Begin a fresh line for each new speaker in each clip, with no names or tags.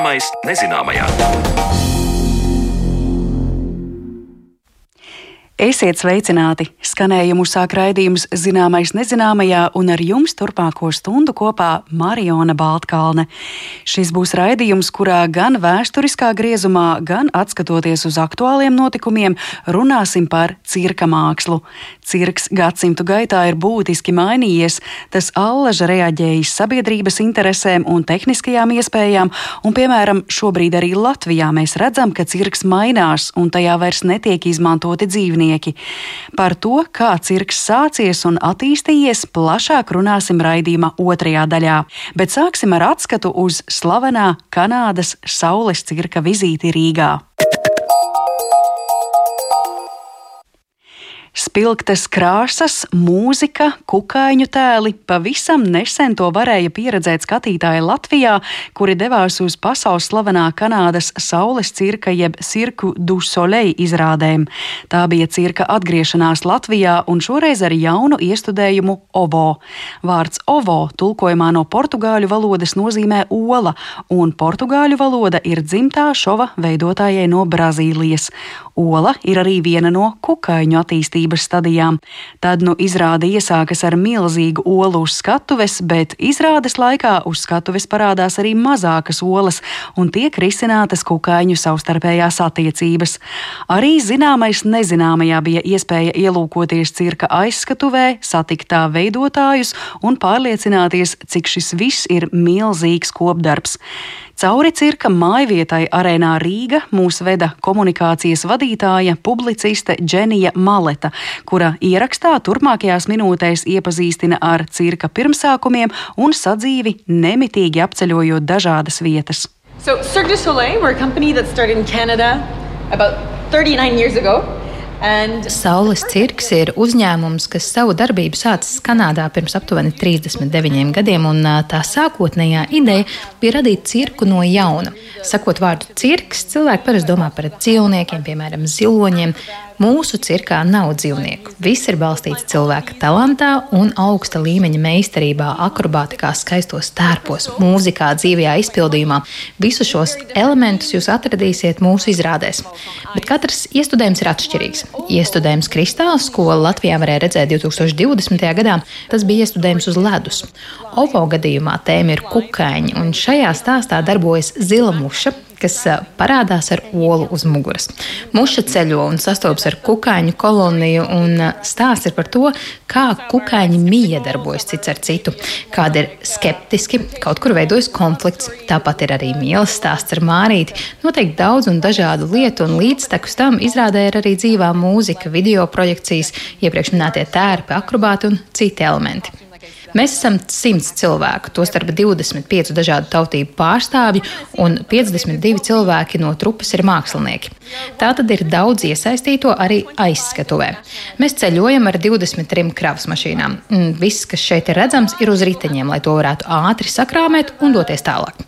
Zināmais nezināmajā.
Esiet sveicināti! Skanējumu sāk raidījums Zināmais nezināmajā, un ar jums turpmāko stundu kopā Mariona Baltkalne. Šis būs raidījums, kurā gan vēsturiskā griezumā, gan atskatoties uz aktuāliem notikumiem, runāsim par cirka mākslu. Cirks gadsimtu gaitā ir būtiski mainījies, tas allaža reaģējis sabiedrības interesēm un tehniskajām iespējām, un, piemēram, šobrīd arī Latvijā mēs redzam, ka cirks mainās, un tajā vairs netiek izmantoti dzīvnieki. Par to, kā cirks sācies un attīstījies, plašāk runāsim raidījuma otrajā daļā. Bet sāksim ar atskatu uz slavenā Kanādas saules cirka vizīti Rīgā. Spilgtas krāsas, mūzika, kukaiņu tēli. Pavisam nesen to varēja pieredzēt skatītāji Latvijā, kuri devās uz pasaules slavenā Kanādas saules cirka jeb Cirku du Soleil izrādēm. Tā bija cirka atgriešanās Latvijā un šoreiz ar jaunu iestudējumu OVO. Vārds OVO tulkojumā no portugāļu valodas nozīmē ola, un portugāļu valoda ir dzimtā šova veidotājai no Brazīlijas. Ola ir arī viena no kukaiņu attīstības stadijām. Tad nu izrāde iesākas ar milzīgu olu uz skatuves, bet izrādes laikā uz skatuves parādās arī mazākas olas un tiek risinātas kukaiņu savstarpējās attiecības. Arī zināmais nezināmajā bija iespēja ielūkoties cirka aizskatuvē, satikt tā veidotājus un pārliecināties, cik šis viss ir milzīgs kopdarbs. Cauri cirka mājvietai arēnā Rīga mūs veda komunikācijas vadītāja, publiciste Dženija Maleta, kura ierakstā turpmākajās minūtēs iepazīstina ar cirka pirmsākumiem un sadzīvi nemitīgi apceļojot dažādas vietas.
So, Cirque du Soleil, we're a company that started in Canada about 39 years ago.
Saules cirks ir uzņēmums, kas savu darbību sācis Kanādā pirms aptuveni 39 gadiem, un tā sākotnējā ideja bija radīt cirku no jauna. Sakot vārdu cirks, cilvēki parasti domā par dzīvniekiem, piemēram, ziloņiem, Mūsu cirkā nav dzīvnieku. Viss ir balstīts cilvēka talantā un augsta līmeņa meistarībā, akrobātikā, skaistos tērpos, mūzikā, dzīvajā izpildījumā. Visus šos elementus jūs atradīsiet mūsu izrādēs. Bet katrs iestudējums ir atšķirīgs. Iestudējums Kristāls, ko Latvijā varēja redzēt 2020. gadā, tas bija iestudējums uz ledus. OVO gadījumā tēma ir kukaiņi, un šajā stāstā darbojas zila muša, kas parādās ar olu uz muguras. Muša ceļo un sastopas ar kukaiņu koloniju, un stāsts ir par to, kā kukaiņi miedarbojas cits ar citu, kādi ir skeptiski, kaut kur veidojas konflikts. Tāpat ir arī mīlestības stāsts ar mārīti. Noteikti daudz un dažādu lietu, un līdztekus tam izrādē ir arī dzīvā mūzika, video projekcijas, iepriekš minētie tērpi, akrobāti un citi elementi. Mēs esam simts cilvēku, tostarp 25 dažādu tautību pārstāvji, un 52 cilvēki no trupas ir mākslinieki. Tā tad ir daudz iesaistīto arī aizskatuvē. Mēs ceļojam ar 23 kravas mašīnām. Viss, kas šeit ir redzams, ir uz riteņiem, lai to varētu ātri sakrāmēt un doties tālāk.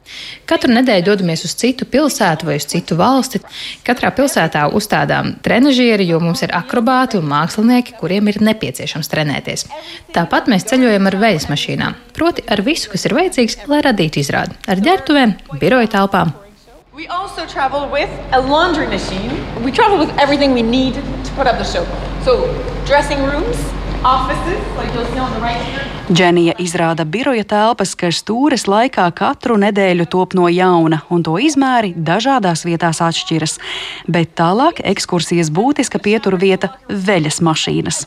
Katru nedēļu dodamies uz citu pilsētu vai uz citu valsti. Katrā pilsētā uzstādām trenižieri, jo mums ir akrobāti un mākslinieki, kuriem ir nepieciešams trenēties. Tāpat mēs ceļojam ar veļas mašīnām, proti ar visu, kas ir vajadzīgs, lai radītu izrādi - ar ģērbtuvēm, biroja telpām.
We also travel with a laundry machine. We travel with everything we need to put up the show. So, dressing rooms, offices, like you'll see on the right here.
Dženija izrāda biroja telpas, kas stūres laikā katru nedēļu top no jauna, un to izmēri dažādās vietās atšķiras. Bet tālāk ekskursijas būtiska pieturvieta - veļas mašīnas.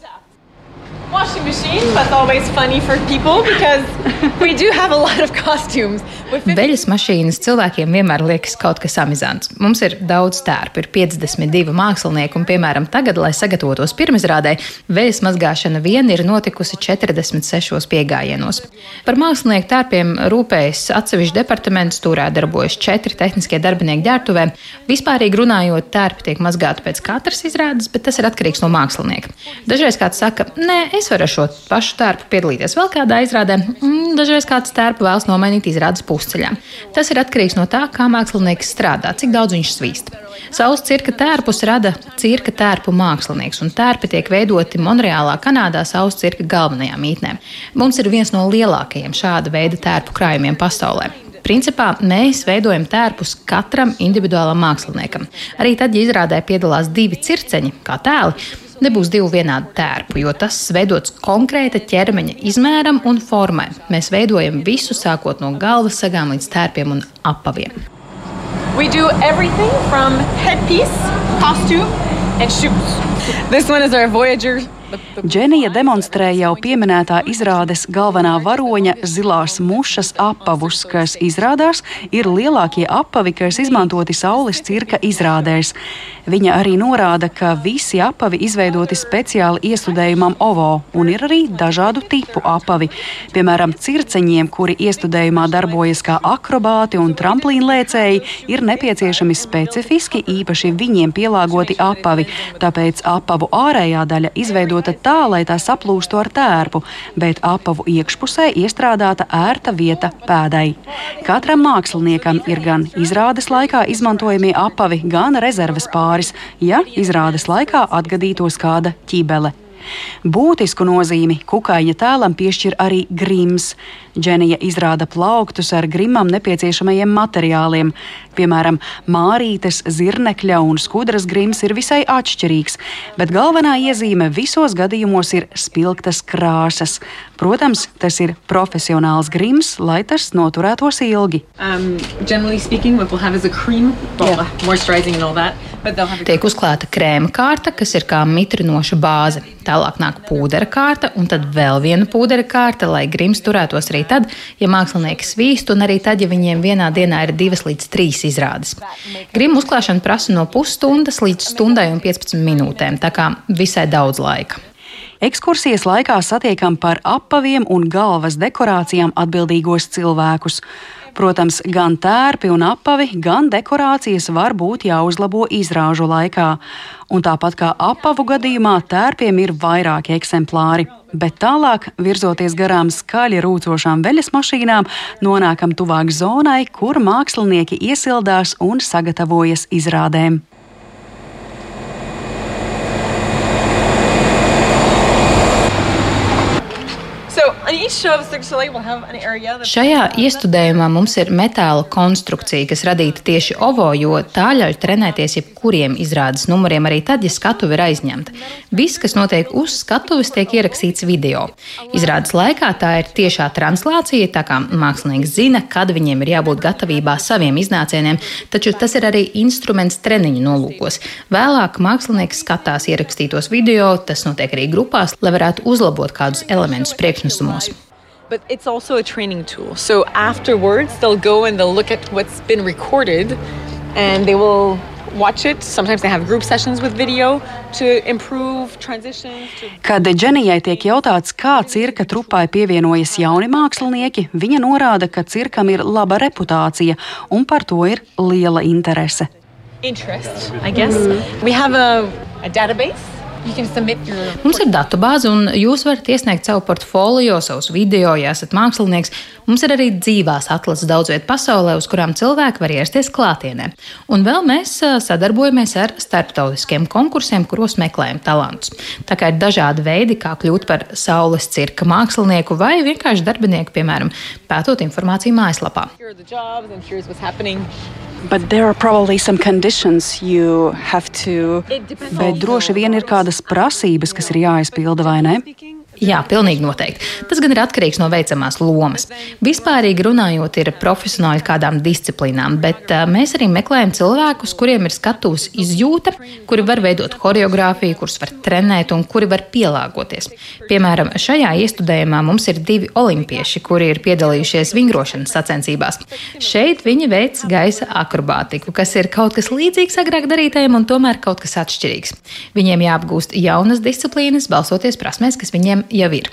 Washing machine. That's always funny for people because we do have a lot of costumes.
Veļas mašīnas cilvēkiem vienmēr liekas kaut kas amizants. Mums ir daudz tērpu, ir 52 mākslinieki, un, piemēram, tagad, lai sagatavotos pirmizrādē, veļas mazgāšana vien ir notikusi 46 piegājienos. Par mākslinieku tērpiem rūpējas atsevišķi departaments, turā darbojas četri tehniskie darbinieki ģērbtuvē. Vispārīgi runājot, tērpi tiek mazgāti pēc katras izrādes, bet tas ir atkarīgs no mākslinieka. Dažreiz kāds saka, nē, es varu ar šo pašu tērpu piedalīties vēl kādā izrādē. Mm, dažreiz kāds tērpu vēlas nomainīt izrādes pusceļā. Tas ir atkarīgs no tā, kā mākslinieks strādā, cik daudz viņš svīst. Saules cirka tērpus rada cirka tērpu mākslinieks, un tērpi tiek veidoti Monreālā, Kanādā, Saules cirka galvenajā mītnē. Mums ir viens no lielākajiem šāda veida tērpu krājumiem pasaulē. principā mēs veidojam tērpus katram individuālam māksliniekam. Arī tad, ja izrādē piedalās divi circeņi, kā tēli, nebūs divu vienādu tērpu, jo tas veidots konkrēta ķermeņa izmēram un formai. Mēs veidojam visu, sākot no galvas sagām līdz tērpiem un apaviem.
We do everything from headpiece, costume, and shoes. This one is our Voyager
Dženija demonstrē jau pieminētā izrādes galvenā varoņa zilās mušas apavus, kas izrādās ir lielākie apavi, kas izmantoti saules cirka izrādēs. Viņa arī norāda, ka visi apavi izveidoti speciāli iestudējumam OVO, un ir arī dažādu tipu apavi. Piemēram, circeņiem, kuri iestudējumā darbojas kā akrobāti un tramplīnlēcēji, ir nepieciešami specifiski īpaši viņiem pielāgoti apavi, tāpēc apavu ārējā daļa izveidota izveidota tā, lai tā saplūstu ar tērpu, bet apavu iekšpusē iestrādāta ērta vieta pēdai. Katram māksliniekam ir gan izrādes laikā izmantojamie apavi, gan rezerves pāris, ja izrādes laikā atgadītos kāda ķībele. Būtisku nozīmi kukaiņa tēlam piešķir arī grims. Dženija izrāda plauktus ar grimam nepieciešamajiem materiāliem. Piemēram, mārītes, zirnekļa un skudras grims ir visai atšķirīgs, bet galvenā iezīme visos gadījumos ir spilgtas krāsas. Protams, tas ir profesionāls grims, lai tas noturētos ilgi. Um, speaking, cream, well,
Tiek uzklāta krēma kārta, kas ir kā mitrinoša bāze. Tālāk nāk pūdera kārta, un tad vēl viena pūdera kārta, lai grims turētos arī tad, ja mākslinieki svīst, un arī tad, ja viņiem vienā dienā ir divas līdz trīs izrādes. Grimu uzklāšana prasa no pusstundas līdz stundai un 15 minūtēm, tā kā visai daudz laika.
Ekskursijas laikā satiekam par apaviem un galvas dekorācijām atbildīgos cilvēkus. Protams, gan tērpi un apavi, gan dekorācijas var būt jāuzlabo izrāžu laikā. Un tāpat kā apavu gadījumā, tērpiem ir vairāki eksemplāri. Bet tālāk, virzoties garām skaļi rūcošām veļas mašīnām, nonākam tuvāk zonai, kur mākslinieki iesildās un sagatavojas izrādēm.
Šajā iestudējumā mums ir metāla konstrukcija, kas radīta tieši ovo, jo tā ļauj trenēties jebkuriem izrādes numuriem, arī tad, ja skatuve ir aizņemta. Viss, kas notiek uz skatuves, tiek ierakstīts video. Izrādes laikā tā ir tiešā translācija, tā kā mākslinieks zina, kad viņiem ir jābūt gatavībā saviem iznācieniem, taču tas ir arī instruments treniņu nolūkos. Vēlāk mākslinieks skatās ierakstītos video, tas notiek arī grupās, lai varētu uzlabot kādus elementus priekšnesumos.
But it's also a training tool. So afterwards, they'll go and they'll look at what's been recorded and they will watch it. Sometimes they have group sessions with video to improve transitions. To...
Kad Dženijai tiek jautāts, kā cirka trupai pievienojas jauni mākslinieki, viņa norāda, ka cirkam ir laba reputācija un par to ir liela interese.
Interest, I guess. Mm -hmm. We have a, a database
Mums ir datubāze, un jūs varat iesniegt savu portfolio, savus video, ja esat mākslinieks. Mums ir arī dzīvās atlases daudz vietu pasaulē, uz kurām cilvēki var ierasties klātienē. Un vēl mēs sadarbojamies ar starptautiskiem konkursiem, kuros meklējam talantus. Tā kā ir dažādi veidi, kā kļūt par saules cirka mākslinieku vai vienkārši darbinieku, piemēram, pētot informāciju mājaslapā.
But there are probably some conditions you have to. Bet droši vien ir kādas prasības, kas ir jāizpilda, vai ne?
Jā, pilnīgi noteikti. Tas gan ir atkarīgs no veicamās lomas. Vispārīgi runājot, ir profesionāli kādām disciplīnām, bet mēs arī meklējam cilvēkus, kuriem ir skatuves izjūta, kuri var veidot choreogrāfiju, kurus var trenēt un kuri var pielāgoties. Piemēram, šajā iestudējumā mums ir divi olimpieši, kuri ir piedalījušies vingrošanas sacensībās. Šeit viņi veic gaisa akrobātiku, kas ir kaut kas līdzīgs agrāk darītajam un tomēr kaut kas atšķirīgs. Viņiem jāapgūst jaunas disciplīnas, balsoties prasmēs, kas viņiem jau ir.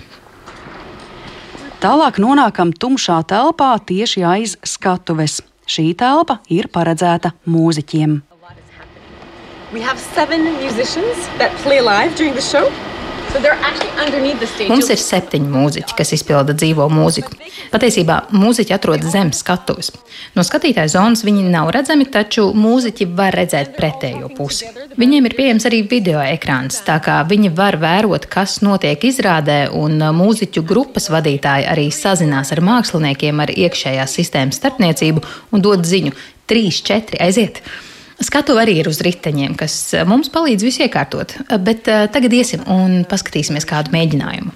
Tālāk nonākam tumšā telpā tieši aiz skatuves. Šī telpa ir paredzēta mūziķiem.
We have seven musicians that play live during the show.
Mums ir septiņi mūziķi, kas izpilda dzīvo mūziku. Patiesībā mūziķi atrodas zem skatuves. No skatītāja zonas viņi nav redzami, taču mūziķi var redzēt pretējo pusi. Viņiem ir pieejams arī video ekrāns, tā kā viņi var vērot, kas notiek izrādē, un mūziķu grupas vadītāji arī sazinās ar māksliniekiem ar iekšējās sistēmas starpniecību un dod ziņu: 3, 4, aiziet! Skatu arī ir uz riteņiem, kas eh, mums palīdz visu iekārtot. Bet uh, tagad iesim un paskatīsimies kādu mēģinājumu.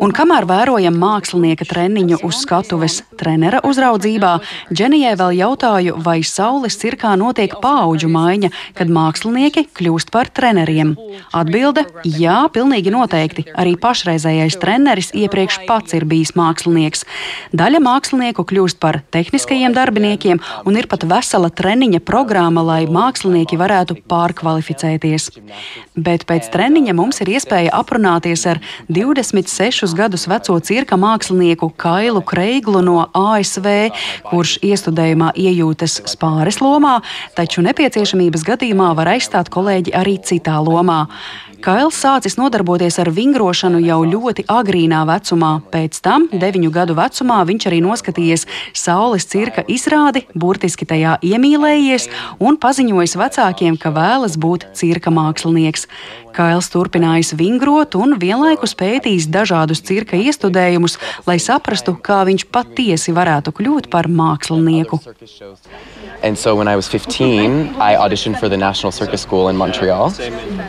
Un kamēr vērojam mākslinieka treniņu uz skatuves trenera uzraudzībā, Dženijai vēl jautāju, vai saules cirkā notiek paauģu maiņa, kad mākslinieki kļūst par treneriem. Atbilde - jā, pilnīgi noteikti. Arī pašreizējais treneris iepriekš pats ir bijis mākslinieks. Daļa mākslinieku kļūst par tehniskajiem darbiniekiem, un ir pat vesela treniņa programma, lai mākslinieki varētu pārkvalificēties. Bet pēc treniņa mums ir iespēja aprunāties ar 26 gadus veco cirka mākslinieku Kailu Kreiglu no ASV, kurš iestudējumā iejūtas spāres lomā, taču nepieciešamības gadījumā var aizstāt kolēģi arī citā lomā. Kails sācis nodarboties ar vingrošanu jau ļoti agrīnā vecumā. Pēc tam, deviņu gadu vecumā, viņš arī noskatījies saules cirka izrādi, burtiski tajā iemīlējies un paziņojis vecākiem, ka vēlas būt cirka mākslinieks. Kails turpinājis vingrot un vienlaikus pētījis dažādus cirka iestudējumus, lai saprastu, kā viņš patiesi varētu kļūt par mākslinieku.
And so when I was 15, I auditioned for the National Circus School in Montreal.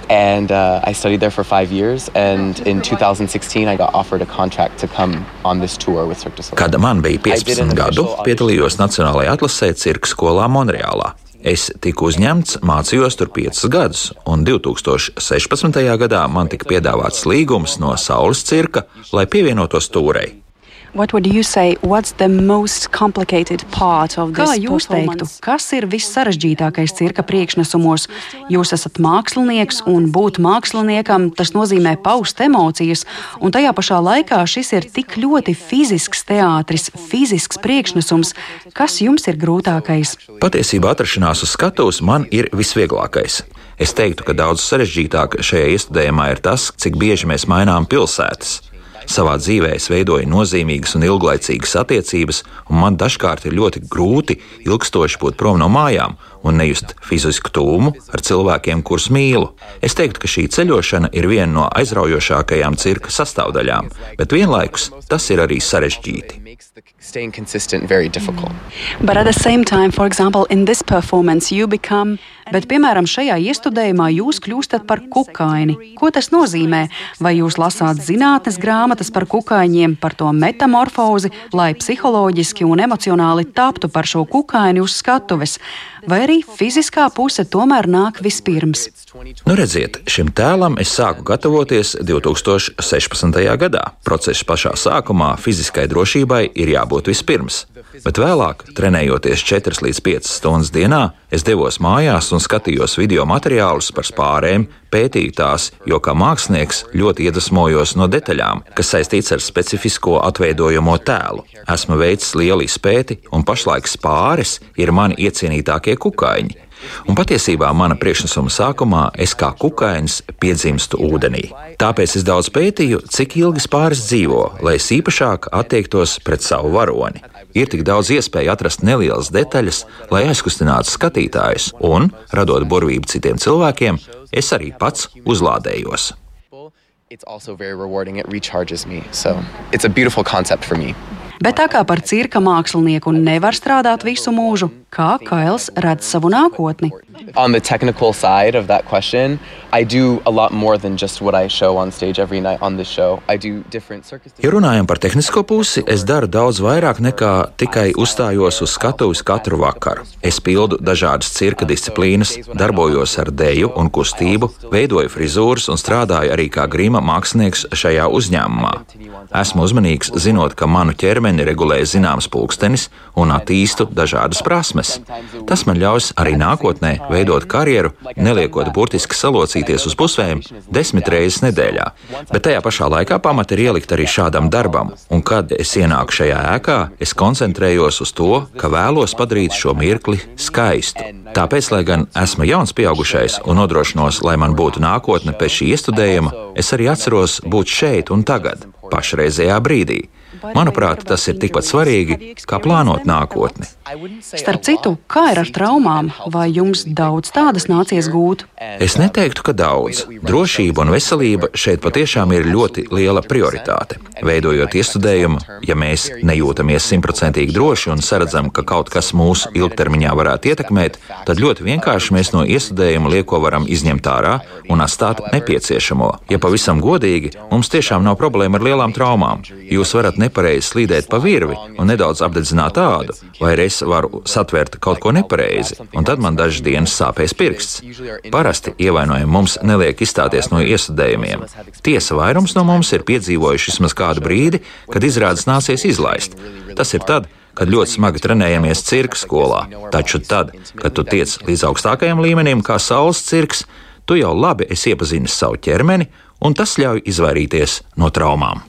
And uh, I studied there for five years. And in 2016, I got offered a contract to come on this tour with Cirque du Soleil.
Kad man bija 15 gadu, piedalījos Nacionālajā atlasē cirka skolā Monreālā. Es tiku uzņemts, mācījos tur piecus gadus, un 2016. gadā man tika piedāvāts līgums no Saules cirka, lai pievienotos tūrei.
What would you say? What's the most complicated part of this? Kā jūs teiktu, kas ir vissarežģītākais cirka priekšnesumos? Jūs esat mākslinieks, un būt māksliniekam tas nozīmē paust emocijas, un tajā pašā laikā šis ir tik ļoti fizisks teātris, fizisks priekšnesums. Kas jums ir grūtākais?
Patiesībā atrašanās uz skatuves man ir visvieglākais. Es teiktu, ka daudz sarežģītāk šajā iestudējumā ir tas, cik bieži mēs mainām pilsētas. Savā dzīvē es veidoju nozīmīgas un ilglaicīgas attiecības, un man dažkārt ir ļoti grūti ilgstoši būt prom no mājām un nejust fizisku tūmu ar cilvēkiem, kurus mīlu. Es teiktu, ka šī ceļošana ir viena no aizraujošākajām cirka sastāvdaļām, bet vienlaikus tas ir arī sarežģīti
staying consistent very difficult.
But at the same time, for example, in this performance, you become. Bet, piemēram, šajā iestudējumā jūs kļūstat par kukaini. Ko tas nozīmē? Vai jūs lasāt zinātnes grāmatas par kukaiņiem, par to metamorfozi, lai psiholoģiski un emocionāli taptu par šo kukaini uz skatuves? Vai arī fiziskā puse tomēr nāk vispirms?
Nu, redziet, šim tēlam es sāku gatavoties 2016. gadā. Procesa pašā sākumā fiziskai drošībai ir jābūt vispirms bet vēlāk, trenējoties 4 līdz 5 stundas dienā, es devos mājās un skatījos video materiālus par spārēm, pētīju tās, jo kā mākslinieks ļoti iedvesmojos no detaļām, kas saistīts ar specifisko atveidojamo tēlu. Esmu veicis lielu izpēti, un pašlaik spāres ir mani iecienītākie kukaiņi. Un patiesībā mana priekšnesuma sākumā es kā kukainis piedzimstu ūdenī. Tāpēc es daudz pētīju, cik ilgi spāris dzīvo, lai es īpašāk attiektos pret savu varoni. Ir tik daudz iespēju atrast nelielas detaļas, lai aizkustinātu skatītājus, un, radot burvību citiem cilvēkiem, es arī pats uzlādējos.
It's also very rewarding. It recharges me. So it's a beautiful concept for me.
Bet tā kā par cirka mākslinieku nevar strādāt visu mūžu, kā Kails redz savu nākotni?
On the technical side of that question, I do a lot more than just what I show on stage every night on the show. I do different circus.
Ja runājam par tehnisko pusi, es daru daudz vairāk nekā tikai uzstājos uz skatuves katru vakaru. Es pildu dažādas cirka disciplīnas, darbojos ar deju un kustību, veidoju frizūras un strādāju arī kā grīma mākslinieks šajā uzņēmumā. Esmu uzmanīgs, zinot, ka manu ķermeni regulē zināms pulkstenis un attīstu dažādas prasmes. Tas man ļaus arī nākotnē veidot karjeru, neliekot burtiski salocīties uz pusēm desmit reizes nedēļā. Bet tajā pašā laikā pamata ir ielikt arī šādam darbam, un kad es ienāku šajā ēkā, es koncentrējos uz to, ka vēlos padarīt šo mirkli skaistu. Tāpēc, lai gan esmu jauns pieaugušais un nodrošinos, lai man būtu nākotne pēc šī iestudējuma, es arī atceros būt šeit un tagad, pašreizējā brīdī. Manuprāt, tas ir tikpat svarīgi, kā plānot nākotni.
Starp citu, kā ir ar traumām? Vai jums daudz tādas nācies gūt?
Es neteiktu, ka daudz. Drošība un veselība šeit patiešām ir ļoti liela prioritāte. Veidojot iestudējumu, ja mēs nejūtamies simtprocentīgi droši un saredzam, ka kaut kas mūsu ilgtermiņā varētu ietekmēt, tad ļoti vienkārši mēs no iestudējuma lieko varam izņemt ārā un atstāt nepieciešamo. Ja pavisam godīgi, mums tiešām nav problēma ar lielām traumām. Jūs varat nepareizi slīdēt pa virvi un nedaudz apdedzināt ādu, vai arī es varu satvert kaut ko nepareizi, un tad man dažas dienas sāpēs pirksts. Parasti ievainojumi mums neliek izstāties no iesudējumiem. Tiesa vairums no mums ir piedzīvojuši vismaz kādu brīdi, kad izrādes nācies izlaist. Tas ir tad, kad ļoti smagi trenējamies cirka skolā. Taču tad, kad tu tiec līdz augstākajam līmenim, kā saules cirks, tu jau labi esi iepazinis savu ķermeni, un tas ļauj izvairīties no traumām.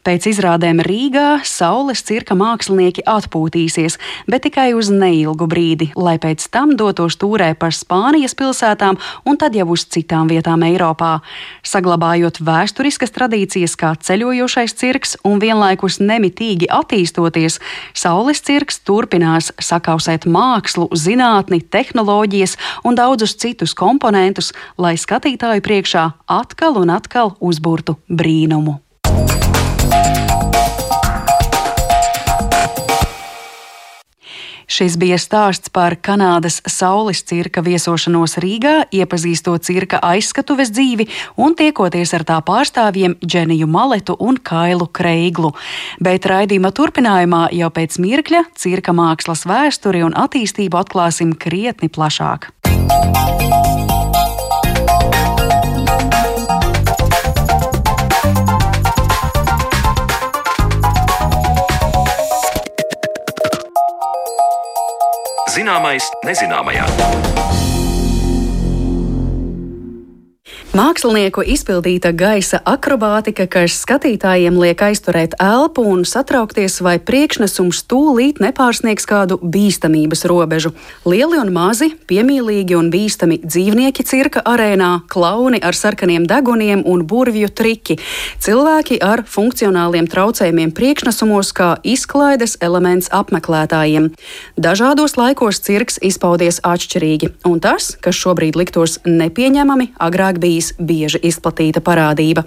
Pēc izrādēm Rīgā saules cirka mākslinieki atpūtīsies, bet tikai uz neilgu brīdi, lai pēc tam dotos tūrē pa Spānijas pilsētām un tad jau uz citām vietām Eiropā. Saglabājot vēsturiskas tradīcijas kā ceļojošais cirks un vienlaikus nemitīgi attīstoties, saules cirks turpinās sakausēt mākslu, zinātni, tehnoloģijas un daudzus citus komponentus, lai skatītāju priekšā atkal un atkal uzburtu brīnumu. Šis bija stāsts par Kanādas saules cirka viesošanos Rīgā, iepazīstot cirka aizskatuves dzīvi un tiekoties ar tā pārstāvjiem Dženiju Maletu un Kailu Kreiglu. Bet raidījuma turpinājumā jau pēc mirkļa cirka mākslas vēsturi un attīstību atklāsim krietni plašāk.
Zināmais nezināmajā.
Mākslinieku izpildīta gaisa akrobātika, kas skatītājiem liek aizturēt elpu un satraukties, vai priekšnesums tūlīt nepārsniegs kādu bīstamības robežu. Lieli un mazi, piemīlīgi un bīstami dzīvnieki cirka arēnā, klauni ar sarkaniem deguniem un burvju triki, cilvēki ar funkcionāliem traucējumiem priekšnesumos kā izklaides elements apmeklētājiem. Dažādos laikos cirks izpaudies atšķirīgi, un tas, kas šobrīd liktos nepieņemami, agrāk bija bijis bieži izplatīta parādība.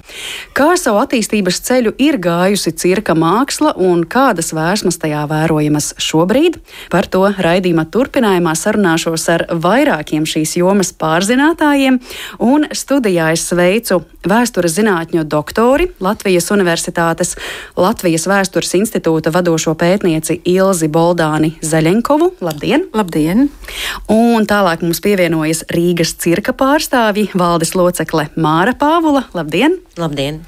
Kā savu attīstības ceļu ir gājusi cirka māksla un kādas vēsmas tajā vērojamas šobrīd? Par to raidījuma turpinājumā sarunāšos ar vairākiem šīs jomas pārzinātājiem, un studijā es sveicu vēstures zinātņu doktori Latvijas Universitātes Latvijas Vēstures institūta vadošo pētnieci Ilzi Boldāni Zaļenkovu. Labdien!
Labdien!
Un tālāk mums pievienojas Rīgas cirka pārstāvji valdes locekļi locekle Māra Pāvula. Labdien!
Labdien!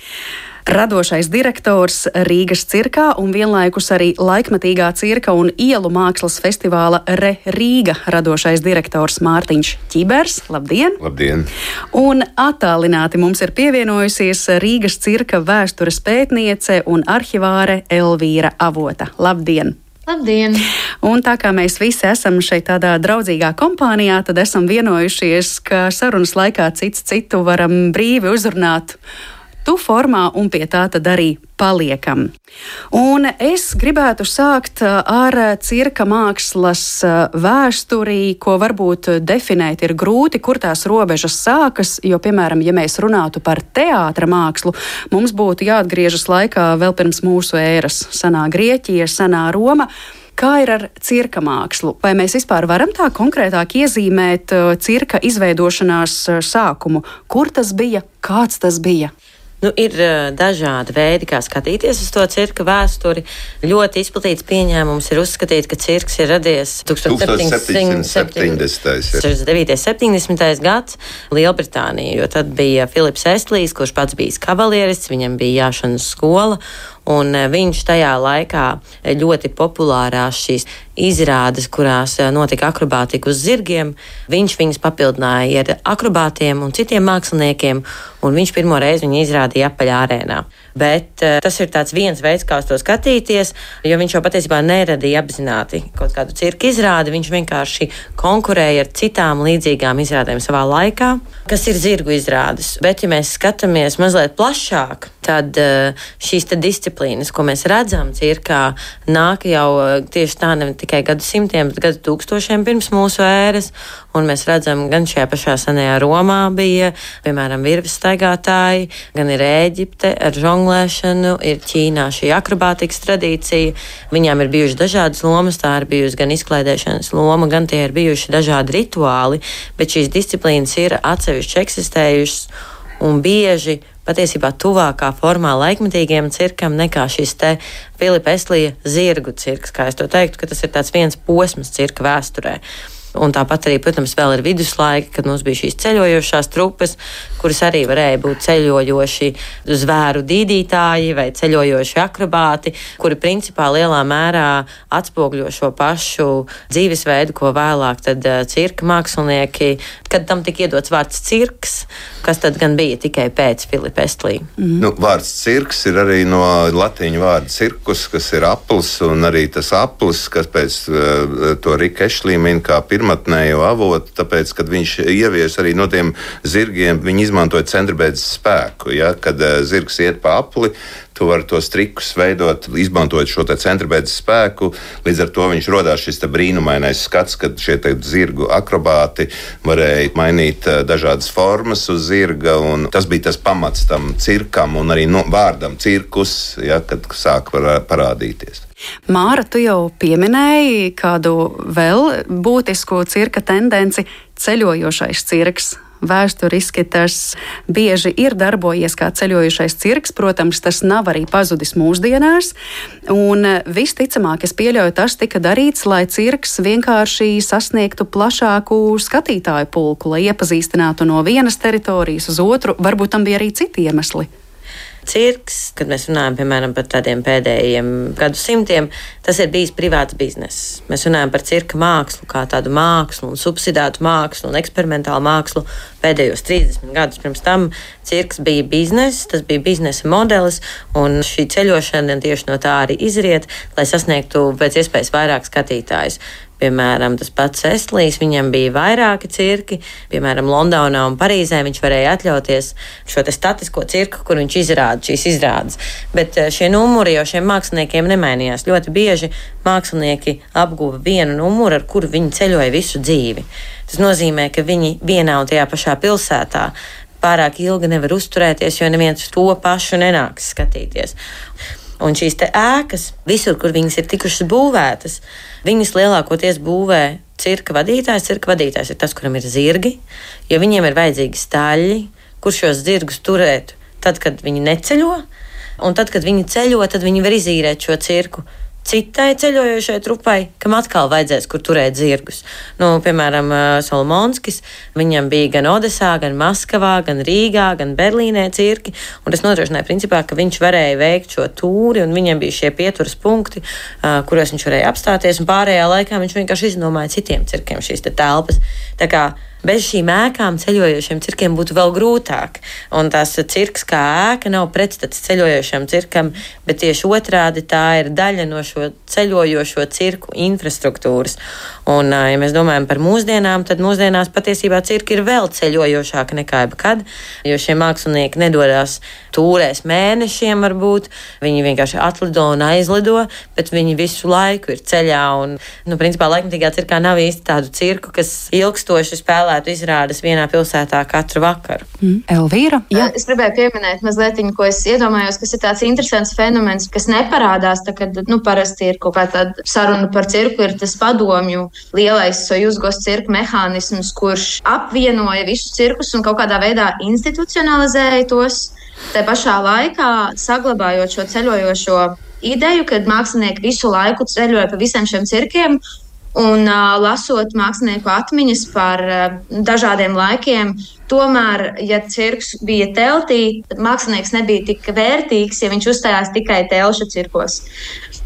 Radošais direktors Rīgas cirkā un vienlaikus arī laikmatīgā cirka un ielu mākslas festivāla Re Rīga radošais direktors Mārtiņš Čibers. Labdien!
Labdien!
Un attālināti mums ir pievienojusies Rīgas cirka vēstures pētniece un arhivāre Elvīra Avota. Labdien!
Labdien!
Un tā kā mēs visi esam šeit tādā draudzīgā kompānijā, tad esam vienojušies, ka sarunas laikā cits citu varam brīvi uzrunāt tu formā, un pie tā tad arī paliekam. Un es gribētu sākt uh, ar cirka mākslas uh, vēsturi, ko varbūt definēt ir grūti, kur tās robežas sākas, jo, piemēram, ja mēs runātu par teātra mākslu, mums būtu jāatgriežas laikā vēl pirms mūsu ēras - senā Grieķija, senā Roma. Kā ir ar cirka mākslu? Vai mēs vispār varam tā konkrētāk iezīmēt uh, cirka izveidošanās sākumu? Kur tas bija, kāds tas bija?
Nu, ir dažādi veidi, kā skatīties uz to cirka vēsturi. Ļoti izplatīts pieņēmums ir uzskatīt, ka cirks ir radies 1770. 70. gads Lielbritānijā, jo tad bija Filips Estlīs, kurš pats bijis kavalieris, viņam bija jāšanas skola. Un viņš tajā laikā ļoti populārās šīs izrādes, kurās notika akrobātika uz zirgiem, viņš viņas papildināja ar akrobātiem un citiem māksliniekiem, un viņš pirmo reizi viņu izrādīja apaļā arēnā. Bet uh, tas ir viens veids, kā uz to skatīties, jo viņš jau patiesībā neradīja apzināti kaut kādu cirka izrādi. Viņš vienkārši konkurēja ar citām līdzīgām izrādēm savā laikā, kas ir zirgu izrādes. Bet, ja mēs skatāmies mazliet plašāk, tad uh, šīs disciplīnas, ko mēs redzam cirkā, nāk jau tieši tā ne tikai gadsimtiem, bet gadu tūkstošiem pirms mūsu ēras. Un mēs redzam, gan šajā pašā senajā Romā bija, piemēram, virves staigātāji, gan ir Ēģipte ar žonglēšanu, ir Ķīnā šī akrobātikas tradīcija. Viņām ir bijušas dažādas lomas, tā ir bijusi gan izklaidēšanas loma, gan tie ir bijuši dažādi rituāli, bet šīs disciplīnas ir atsevišķi eksistējušas un bieži patiesībā tuvākā formā laikmetīgiem cirkam nekā šis te Filipa Eslija zirgu cirks, kā es to teiktu, ka tas ir tāds viens posms cirka vēsturē. Un tāpat arī, protams, vēl ir viduslaika, kad mums bija šīs ceļojošās trupas, kuras arī varēja būt ceļojoši zvēru dīdītāji vai ceļojoši akrobāti, kuri principā lielā mērā atspoguļo šo pašu dzīvesveidu, ko vēlāk tad uh, cirka mākslinieki, kad tam tika iedots vārds cirks, kas tad gan bija tikai pēc Filipa Estlī.
Mm. Nu, vārds cirks ir arī no latīņu vārda cirkus, kas ir aplis, un arī tas aplis, kas pēc uh, to Rika Ešlī min kā pirmatnējo avotu, tāpēc, kad viņš ievies arī no tiem zirgiem, viņi izmantoja centribēdzes spēku. Ja? Kad uh, zirgs iet pa apli, tu vari tos trikus veidot, izmantojot šo centribēdzes spēku. Līdz ar to viņš radās šis brīnumainais skats, kad šie zirgu akrobāti varēja mainīt uh, dažādas formas uz zirga. Tas bija tas pamats tam cirkam un arī no, vārdam cirkus, ja, kad sāk parādīties.
Māra, tu jau pieminēji kādu vēl būtisku cirka tendenci - ceļojošais cirks. Vēsturiski tas bieži ir darbojies kā ceļojošais cirks. Protams, tas nav arī pazudis mūsdienās. Un visticamāk, es pieļauju, tas tika darīts, lai cirks vienkārši sasniegtu plašāku skatītāju pulku, lai iepazīstinātu no vienas teritorijas uz otru. Varbūt tam bija arī citi iemesli
cirks, kad mēs runājam piemēram par tādiem pēdējiem gadsimtiem, tas ir bijis privāts bizness. Mēs runājam par cirka mākslu kā tādu mākslu, un subsidētu mākslu un eksperimentālu mākslu. Pēdējos 30 gadus pirms tam cirks bija bizness, tas bija biznesa modelis, un šī ceļošana tieši no tā arī izriet, lai sasniegtu pēc iespējas vairāk skatītājus. Piemēram, tas pats Estlīs, viņam bija vairāki cirki. Piemēram, Londonā un Parīzē viņš varēja atļauties šo statisko cirku, kur viņš izrāda šīs izrādes. Bet eh, šie numuri jau šiem māksliniekiem nemainījās. Ļoti bieži mākslinieki apguva vienu numuru, ar kuru viņi ceļoja visu dzīvi. Tas nozīmē, ka viņi vienā un tajā pašā pilsētā pārāk ilgi nevar uzturēties, jo neviens to pašu nenāks skatīties. Un šīs ēkas, visur, kur viņas ir tikušas būvētas, viņas lielākoties būvē cirka vadītājs. Cirka vadītājs ir tas, kuram ir zirgi, jo viņiem ir vajadzīgi staļļi, kur šos zirgus turēt tad, kad viņi neceļo. Un tad, kad viņi ceļo, tad viņi var izīrēt šo cirku citai ceļojošai trupai, kam atkal vajadzēs, kur turēt zirgus. Nu, piemēram, Solomonskis, viņam bija gan Odesā, gan Maskavā, gan Rīgā, gan Berlīnē cirki, un tas nodrošināja principā, ka viņš varēja veikt šo tūri, un viņam bija šie pieturas punkti, kuros viņš varēja apstāties, un pārējā laikā viņš vienkārši izdomāja citiem cirkiem šīs te telpas. Tā kā bez šīm ēkām ceļojošiem cirkiem būtu vēl grūtāk. Un tās cirks kā ēka nav pretstats ceļojošam cirkam, bet tieši otrādi tā ir daļa no šo ceļojošo cirku infrastruktūras. Un, ja mēs domājam par mūsdienām, tad mūsdienās patiesībā cirki ir vēl ceļojošāki nekā jebkad, jo šie mākslinieki nedodas tūrēs mēnešiem, varbūt viņi vienkārši atlido un aizlido, bet viņi visu laiku ir ceļā. Un, nu, principā, laikmatīgā cirkā nav īsti tādu cirku, kas ilgstoši spēlē spēlētu izrādes vienā pilsētā katru vakaru.
Mm. Elvīra?
Jā. Es gribēju pieminēt mazliet, ko es iedomājos, kas ir tāds interesants fenomens, kas neparādās, tā, kad nu, parasti ir kaut kāda saruna par cirku, ir tas padomju lielais sojuzgos cirku mehānisms, kurš apvienoja visus cirkus un kaut kādā veidā institucionalizēja tos. Tā pašā laikā saglabājot šo ceļojošo ideju, kad mākslinieki visu laiku ceļoja pa visiem šiem cirkiem Un uh, lasot mākslinieku atmiņas par uh, dažādiem laikiem, tomēr, ja cirks bija teltī, tad mākslinieks nebija tik vērtīgs, ja viņš uzstājās tikai telšu cirkos.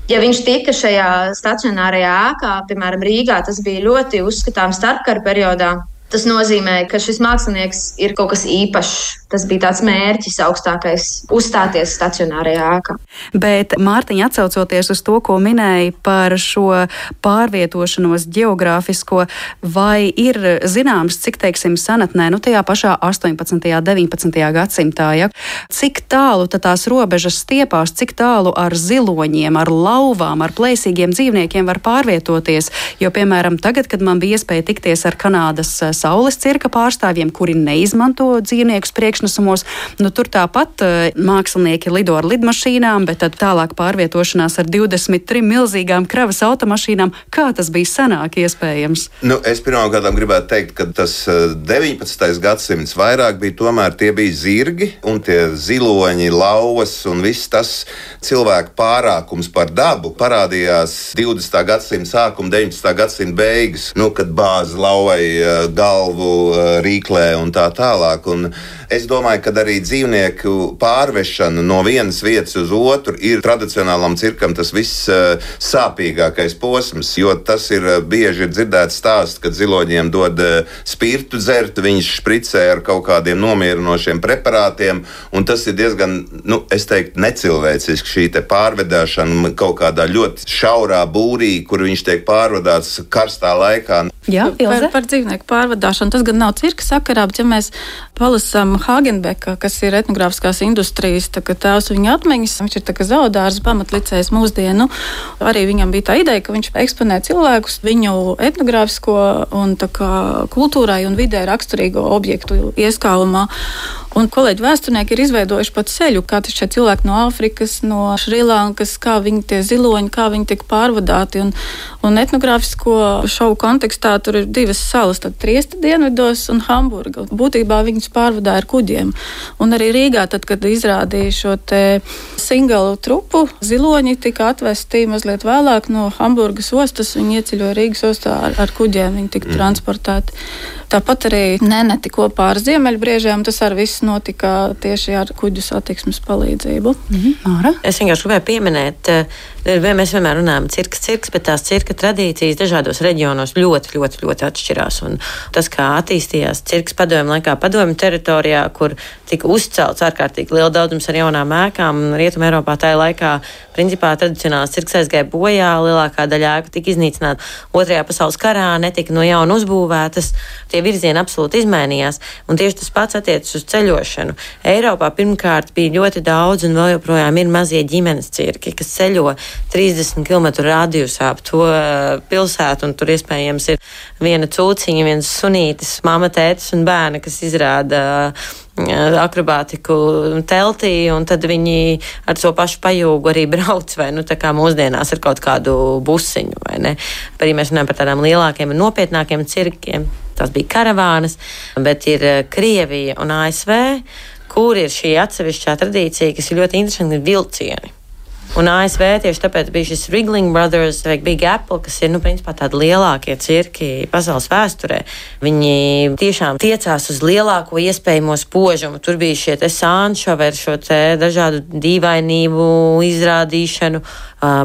Ja viņš tika šajā stacionārajā ēkā, piemēram, Rīgā, tas bija ļoti uzskatāms starpkara periodā. Tas nozīmē, ka šis mākslinieks ir kaut kas īpašs. Tas bija tāds mērķis augstākais - uzstāties stacionārajā ēkā.
Bet, Mārtiņa, atcaucoties uz to, ko minēja par šo pārvietošanos geogrāfisko, vai ir zināms, cik, teiksim, senatnē, nu tajā pašā 18. un 19. gadsimtā, ja, cik tālu tās robežas stiepās, cik tālu ar ziloņiem, ar lauvām, ar plēsīgiem dzīvniekiem var pārvietoties. Jo, piemēram, tagad, kad man bija iespēja tikties ar Kanādas saules cirka pārstāvjiem, kuri neizmanto dzīvniekus priekšnesumos. Nu, tur tāpat uh, mākslinieki lido ar lidmašīnām, bet tālāk pārvietošanās ar 23 milzīgām kravas automašīnām. Kā tas bija senāk iespējams?
Nu, es pirmkārt gribētu teikt, ka tas 19. Eh, gadsimts vairāk bija tomēr tie bija zirgi un tie ziloņi, lauvas un viss tas cilvēku pārākums par dabu parādījās 20. gadsimta sākuma, 19. gadsimta beigas, nu, kad bāzi lauvai eh, galvu eh, rīklē un tā tālāk. Un es domāju, ka arī dzīvnieku pārvešana no vienas vietas uz otru ir tradicionālam cirkam tas viss eh, sāpīgākais posms, jo tas ir eh, bieži ir dzirdēts stāsts, kad ziloņiem dod spirtu dzert, viņš špricē ar kaut kādiem nomierinošiem preparātiem, un tas ir diezgan, nu, es teiktu, necilvēciski šī pārvedāšana kaut kādā ļoti šaurā būrī, kur viņš tiek pārvadāts karstā laikā.
Jā, par, par dzīvnieku pārvadāšanu. Tas gan nav cirka sakarā, bet ja mēs palasām Hagenbeka, kas ir etnogrāfiskās industrijas tēvs viņa atmiņas, viņš ir zaudārs pamatlicējs mūsdienu. Arī viņam bija tā ideja, ka viņš eksponē cilvēkus viņu etnogrāfisko un kultūrai un vidē raksturīgo objektu ieskāvumā. Un kolēģi vēsturnieki ir izveidojuši pat ceļu, kā šie cilvēki no Āfrikas, no Šrilankas, kā viņi tie ziloņi, kā viņi tiek pārvadāti. Un, un etnogrāfisko šovu kontekstā tur ir divas salas, tad Triesta dienvidos un Hamburga. Būtībā viņus pārvadāja ar kuģiem. Un arī Rīgā, tad, kad izrādīja šo te singalu trupu, ziloņi tika atvesti mazliet vēlāk no Hamburgas ostas. Viņi ieceļoja Rīgas ostā ar, ar kuģiem, viņi tika mm. transportēti. Tāpat arī neneti kopā ar ziemeļbriežiem tas arī viss notika tieši ar kuģu satiksmes palīdzību. Mm
-hmm. Es vienkārši gribēju pieminēt, eh, mēs vienmēr runājam cirks, cirks, bet tās cirka tradīcijas dažādos reģionos ļoti, ļoti, ļoti atšķirās. Un tas, kā attīstījās cirks padomju laikā, padomju teritorijā, kur tika uzcelts ārkārtīgi liela daudzums ar jaunām ēkām, Rietumē Eiropā tajā laikā principā tradicionālās cirks aizgāja bojā, lielākā daļa ēku tika iznīcināta Otrajā pasaules karā, netika no jauna uzbūvētas. Tie virzieni absolūti izmainījās. Un tieši tas pats attiecas uz ceļošanu. Eiropā pirmkārt bija ļoti daudz, un vēl joprojām ir mazie ģimenes cirki, kas ceļo 30 km radiusā ap to uh, pilsētu, un tur iespējams ir viena cūciņa, viens sunītis, mama, tētis un bērni, kas izrāda akrobātiku teltī, un tad viņi ar to pašu pajūgu arī brauc, vai nu tā kā mūsdienās ar kaut kādu busiņu, vai ne. Arī mēs runājam par tādām lielākiem un nopietnākiem cirkiem tās bija karavānas, bet ir eh, Krievija un ASV, kur ir šī atsevišķā tradīcija, kas ir ļoti interesanti, ir vilcieni. Un ASV tieši tāpēc bija šis Wriggling Brothers vai Big Apple, kas ir, nu, principā tādi lielākie cirki pasaules vēsturē. Viņi tiešām tiecās uz lielāko iespējamo spožumu. Tur bija šie sānšovi ar šo dažādu dīvainību izrādīšanu,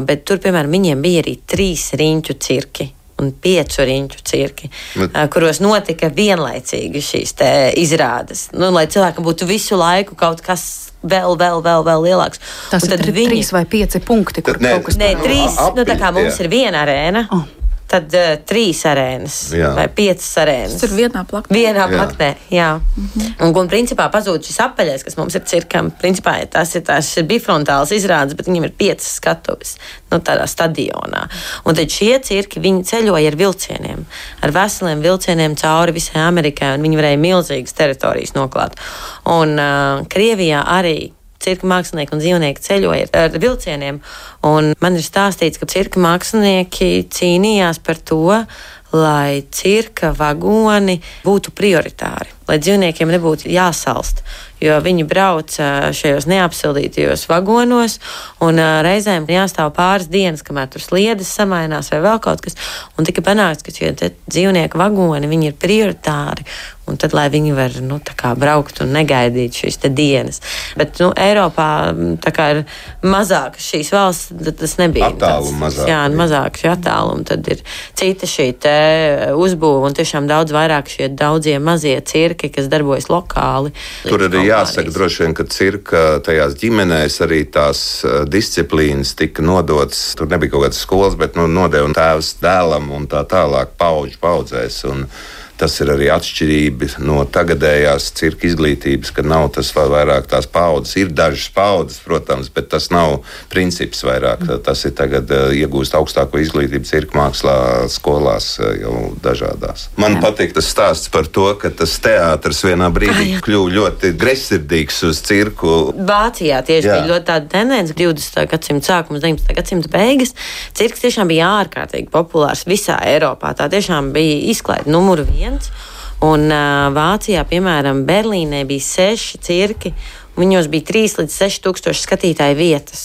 bet tur, piemēram, viņiem bija arī trīs riņķu cirki un piecu riņķu cirki, Bet... kuros notika vienlaicīgi šīs izrādes. Nu, lai cilvēkam būtu visu laiku kaut kas vēl, vēl, vēl, vēl lielāks.
Tas ir viņi... trīs vai pieci punkti, kur Nē, kaut kas tāds -
nē, trīs. Nu, tā kā mums jā. ir viena arēna. Oh tad uh, trīs arēnas jā. vai piecas arēnas.
Tas ir vienā plaknē.
Vienā plaknē, jā. Mm -hmm. un, un principā pazūd šis apaļais, kas mums ir cirkam. Principā tas ir, tas ir bifrontāls izrādes, bet viņam ir piecas skatuves nu, tādā stadionā. Un tad šie cirki, viņi ceļoja ar vilcieniem, ar veseliem vilcieniem cauri visai Amerikai, un viņi varēja milzīgas teritorijas noklāt. Un uh, Krievijā arī cirka mākslinieki un dzīvnieki ceļoja ar vilcieniem. Un man ir stāstīts, ka cirka mākslinieki cīnījās par to, lai cirka vagoni būtu prioritāri, lai dzīvniekiem nebūtu jāsalst jo viņi brauc šajos neapsildītajos vagonos, un reizēm jāstāv pāris dienas, kamēr tur sliedas samainās vai vēl kaut kas. Un tika panākts, ka šie dzīvnieku vagoni ir prioritāri, un tad, lai viņi var nu, braukt un negaidīt šīs dienas. Bet nu, Eiropā ir mazāk šīs valsts, tad tas nebija
attālums. Mazāk,
jā, mazāk šī attāluma. Tad ir cita šī uzbūve un tiešām daudz vairāk šie daudzie mazie cirki, kas darbojas lokāli.
Tur arī jāsaka, droši vien, ka cirka tajās ģimenēs arī tās disciplīnas tika nodotas. Tur nebija kaut kādas skolas, bet nu, nodeva tēvs dēlam un tā tālāk paudžu paudzēs. Un, Tas ir arī atšķirība no tagadējās cirka izglītības, ka nav tas vairāk tās paudzes. Ir dažas paudzes, protams, bet tas nav princips vairāk. Tas ir tagad uh, iegūst augstāko izglītību cirka mākslā, skolās jau dažādās. Man Jā. patīk tas stāsts par to, ka tas teātris vienā brīdī kļuva ļoti gresirdīgs uz cirku.
Vācijā tieši Jā. bija ļoti tāda tendence 20. gadsimta sākums, 19. gadsimta beigas. Cirks tiešām bija ārkārtīgi populārs visā Eiropā. Tā tiešām bija izklaide numur viens viens. Un uh, Vācijā, piemēram, Berlīnē bija seši cirki. Viņos bija 3 līdz 6 tūkstoši skatītāju vietas.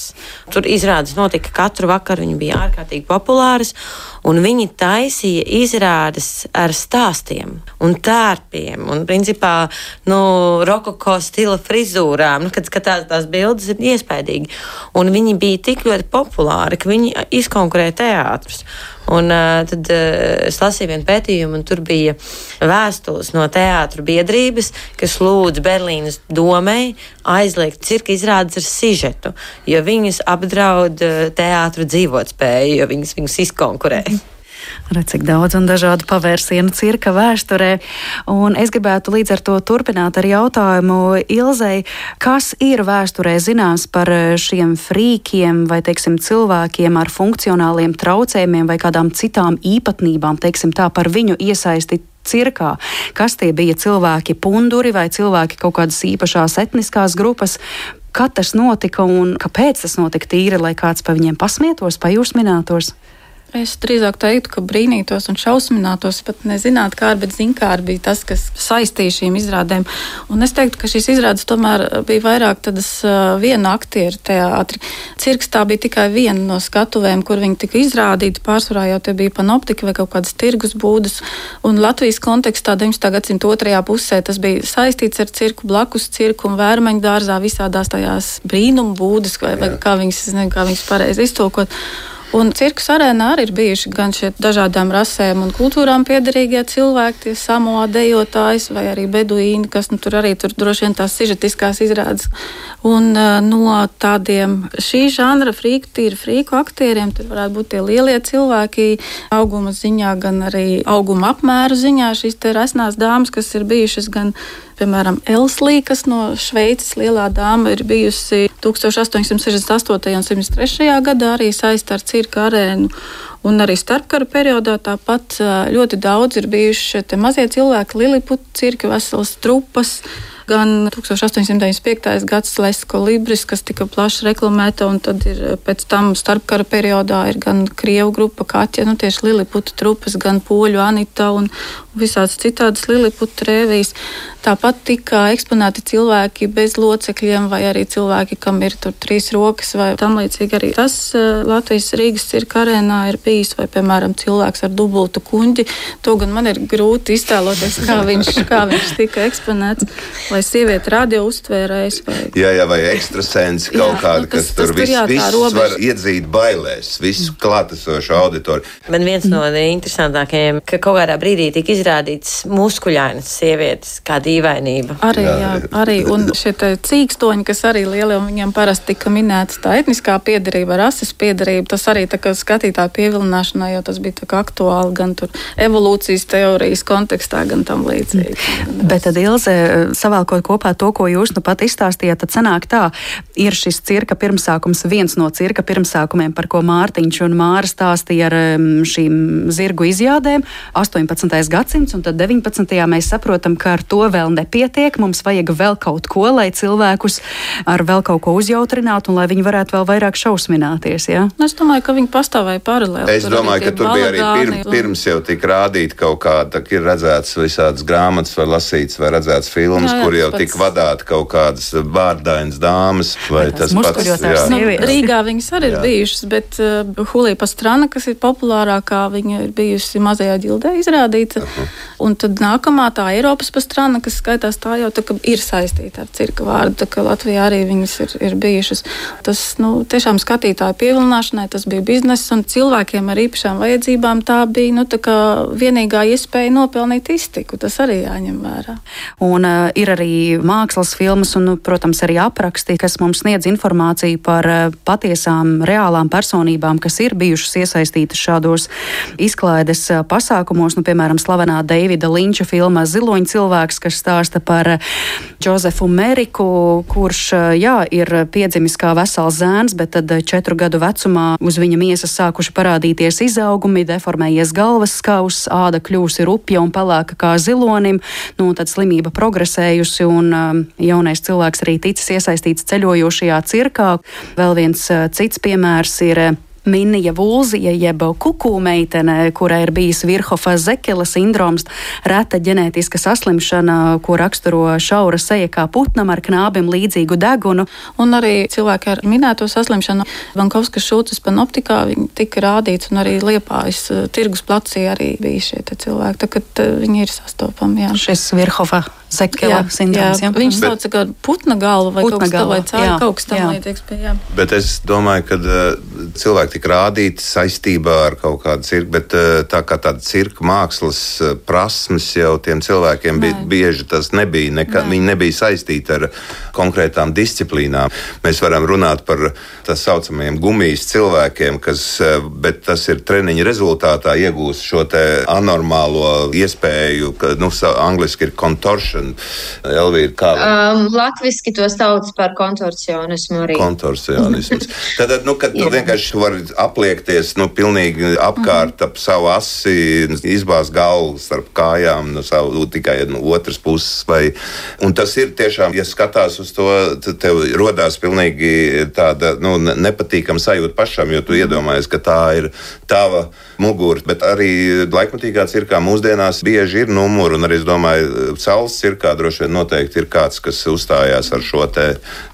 Tur izrādes notika katru vakaru, viņi bija ārkārtīgi populāras, un viņi taisīja izrādes ar stāstiem un tērpiem, un principā nu, rokoko stila frizūrām, nu, kad skatās tās bildes, ir iespaidīgi. Un viņi bija tik ļoti populāri, ka viņi izkonkurēja teātrus. Un, uh, tad uh, es lasīju vienu pētījumu, un tur bija vēstules no teātru biedrības, kas lūdz Berlīnas domai aizliegt cirka izrādes ar sižetu, jo viņus apdraud uh, teātru dzīvotspēju, jo viņus, viņus izkonkurē.
Redz, cik daudz un dažādu pavērsienu cirka vēsturē. Un es gribētu līdz ar to turpināt ar jautājumu Ilzei, kas ir vēsturē zināms par šiem frīkiem vai, teiksim, cilvēkiem ar funkcionāliem traucējumiem vai kādām citām īpatnībām, teiksim tā, par viņu iesaisti cirkā. Kas tie bija cilvēki, punduri vai cilvēki kaut kādas īpašās etniskās grupas? Kad tas notika un kāpēc tas notika tīri, lai kāds pa viņiem pasmietos, pa jūs minētos?
Es drīzāk teiktu, ka brīnītos un šausminātos, pat nezinātu, kā, bet zinkāri bija tas, kas saistīja šīm izrādēm. Un es teiktu, ka šīs izrādes tomēr bija vairāk tādas uh, viena aktieru teātri. Cirks tā bija tikai viena no skatuvēm, kur viņi tika izrādīti. Pārsvarā jau te bija panoptika vai kaut kādas tirgus būdas. Un Latvijas kontekstā 19. gadsimta otrajā pusē tas bija saistīts ar cirku, blakus cirku un vērmeņu dārzā visādās tajās brīnumu būdas, vai, vai kā viņas, nezinu, kā viņas pareizi iztulkot. Un cirkus arēnā arī ir bijuši gan šie dažādām rasēm un kultūrām piederīgie cilvēki, tie samoa dejotājs vai arī beduīni, kas nu, tur arī tur droši vien tās sižetiskās izrādes. Un uh, no tādiem šī žanra frīku, tīri frīku aktieriem, tur varētu būt tie lielie cilvēki auguma ziņā, gan arī auguma apmēru ziņā. Šīs te resnās dāmas, kas ir bijušas gan Piemēram, Elslī, kas no Šveices lielā dāma ir bijusi 1868. un 73. gadā arī saistīta ar cirka arēnu. Un arī starpkara periodā tāpat ļoti daudz ir bijuši šie mazie cilvēki, Liliputa cirka, veselas trupas gan 1895. gads Lesko Libris, kas tika plaši reklamēta, un tad ir pēc tam starpkara periodā ir gan Krievu grupa Kaķa, nu tieši Liliputa trupas, gan Poļu Anita un visādas citādas Liliputa rēvijas. Tāpat tika eksponēti cilvēki bez locekļiem, vai arī cilvēki, kam ir tur trīs rokas, vai tam līdzīgi arī tas uh, Latvijas Rīgas cirka arēnā ir bijis, vai, piemēram, cilvēks ar dubultu kuņģi. To gan man ir grūti iztēloties, kā viņš, kā viņš tika eksponēts, vai sieviete radio uztvērējs. Vai...
Jā, jā, vai ekstrasensi kaut jā, nu, tas, kas tur viss, jā, viss var iedzīt bailēs, visu klātesošu auditoriju.
Man viens no interesantākajiem, ka kaut kādā brīdī tika izrādīts muskuļainas sievietes, kāda dīvainība.
Arī, jā, jā, arī un šie cīkstoņi, kas arī lielie, un viņiem parasti tika minēts tā etniskā piedarība, rases piedarība, tas arī tā kā skatītāju pievilināšanā, jo tas bija tā kā aktuāli gan tur evolūcijas teorijas kontekstā, gan tam līdzīgi.
Bet tad Ilze, savēl saliekot kopā to, ko jūs nu pat izstāstījāt, tad sanāk tā, ir šis cirka pirmsākums, viens no cirka pirmsākumiem, par ko Mārtiņš un Māra stāstīja ar šīm zirgu izjādēm, 18. gadsimts, un tad 19. mēs saprotam, ka ar to vēl nepietiek, mums vajag vēl kaut ko, lai cilvēkus ar vēl kaut ko uzjautrinātu un lai viņi varētu vēl vairāk šausmināties. Ja?
Nu, es domāju, ka viņi pastāvēja paralēli.
Es domāju, ka tur bija arī pirms, pirms jau tika rādīta kaut kāda, ka ir redzēts visādas grāmatas vai lasīts vai redzēts filmas, jā, jā, kur jau pats... tika vadāta kaut kādas vārdainas dāmas vai tas pats.
Jā. Nu, Rīgā viņas arī ir bijušas, bet uh, Hulija Pastrana, kas ir populārākā, viņa ir bijusi mazajā ģildē izrādīta. Uh -huh. Un tad nākamā tā Eiropas pastrāna, kas skaitās tā jau tā, ir saistīta ar cirka vārdu, tā ka Latvijā arī viņas ir, ir bijušas. Tas nu, tiešām skatītāju pievilināšanai, tas bija bizness un cilvēkiem ar īpašām vajadzībām tā bija nu, tā vienīgā iespēja nopelnīt iztiku. Tas arī jāņem vērā.
Un uh, ir arī mākslas filmas un, nu, protams, arī apraksti, kas mums sniedz informāciju par uh, patiesām, reālām personībām, kas ir bijušas iesaistītas šādos izklaides uh, pasākumos. Nu, piemēram, slavenā Deivida Linča filmā Ziloņa cilvēks, kas stāsta par Džozefu Meriku, kurš jā, ir piedzimis kā vesels zēns, bet tad četru gadu vecumā uz viņa miesas sākuši parādīties izaugumi, deformējies galvas skauss, āda kļūsi rupja un pelēka kā zilonim. Nu, tad slimība progresējusi un um, jaunais cilvēks arī ticis iesaistīts ceļojošajā cirkā. Vēl viens uh, cits piemērs ir Minija Vulzija, jeb kuku meitene, kurai ir bijis Virhofa Zekela sindroms, reta ģenētiska saslimšana, ko raksturo šaura seja kā putnam ar knābim līdzīgu degunu.
Un arī cilvēki ar minēto saslimšanu, Vankovskas šūces panoptikā, viņi tika rādīts, un arī Liepājas uh, tirgus placī arī bija šie cilvēki. Tad uh, viņi ir sastopami. Jā.
Šis Virhofa Zekela sindroms.
Jā. Jā. Viņš sauc kā putna galva vai putna kaut kas tāds, vai kaut kas tam līdzīgs.
Bet es domāju, ka uh, cilvēki tika rādīti saistībā ar kaut kādu cirku, bet uh, tā kā tāda cirka mākslas uh, prasmes jau tiem cilvēkiem bija bieži tas nebija. Neka, ne. Viņi nebija saistīti ar konkrētām disciplīnām. Mēs varam runāt par tā saucamajiem gumijas cilvēkiem, kas, bet tas ir treniņa rezultātā iegūst šo anormālo iespēju, ka, nu, angliski ir contortion kontorsionēšana. Elvīra, kā?
Um, latviski to sauc par kontorsionismu arī.
Kontorsionisms. Tad, nu, kad tu vienkārši vari apliekties, nu, pilnīgi apkārt ap savu asi, izbāzt galvu starp kājām no savu tikai no otras puses. Vai, un tas ir tiešām, ja skatās uz to, tad tev rodās pilnīgi tāda, nu, nepatīkama sajūta pašam, jo tu mhm. iedomājies, ka tā ir tava mugura, bet arī laikmatīgā cirkā mūsdienās bieži ir numuri, un arī, es domāju, saules cirkā droši vien noteikti ir kāds, kas uzstājās ar šo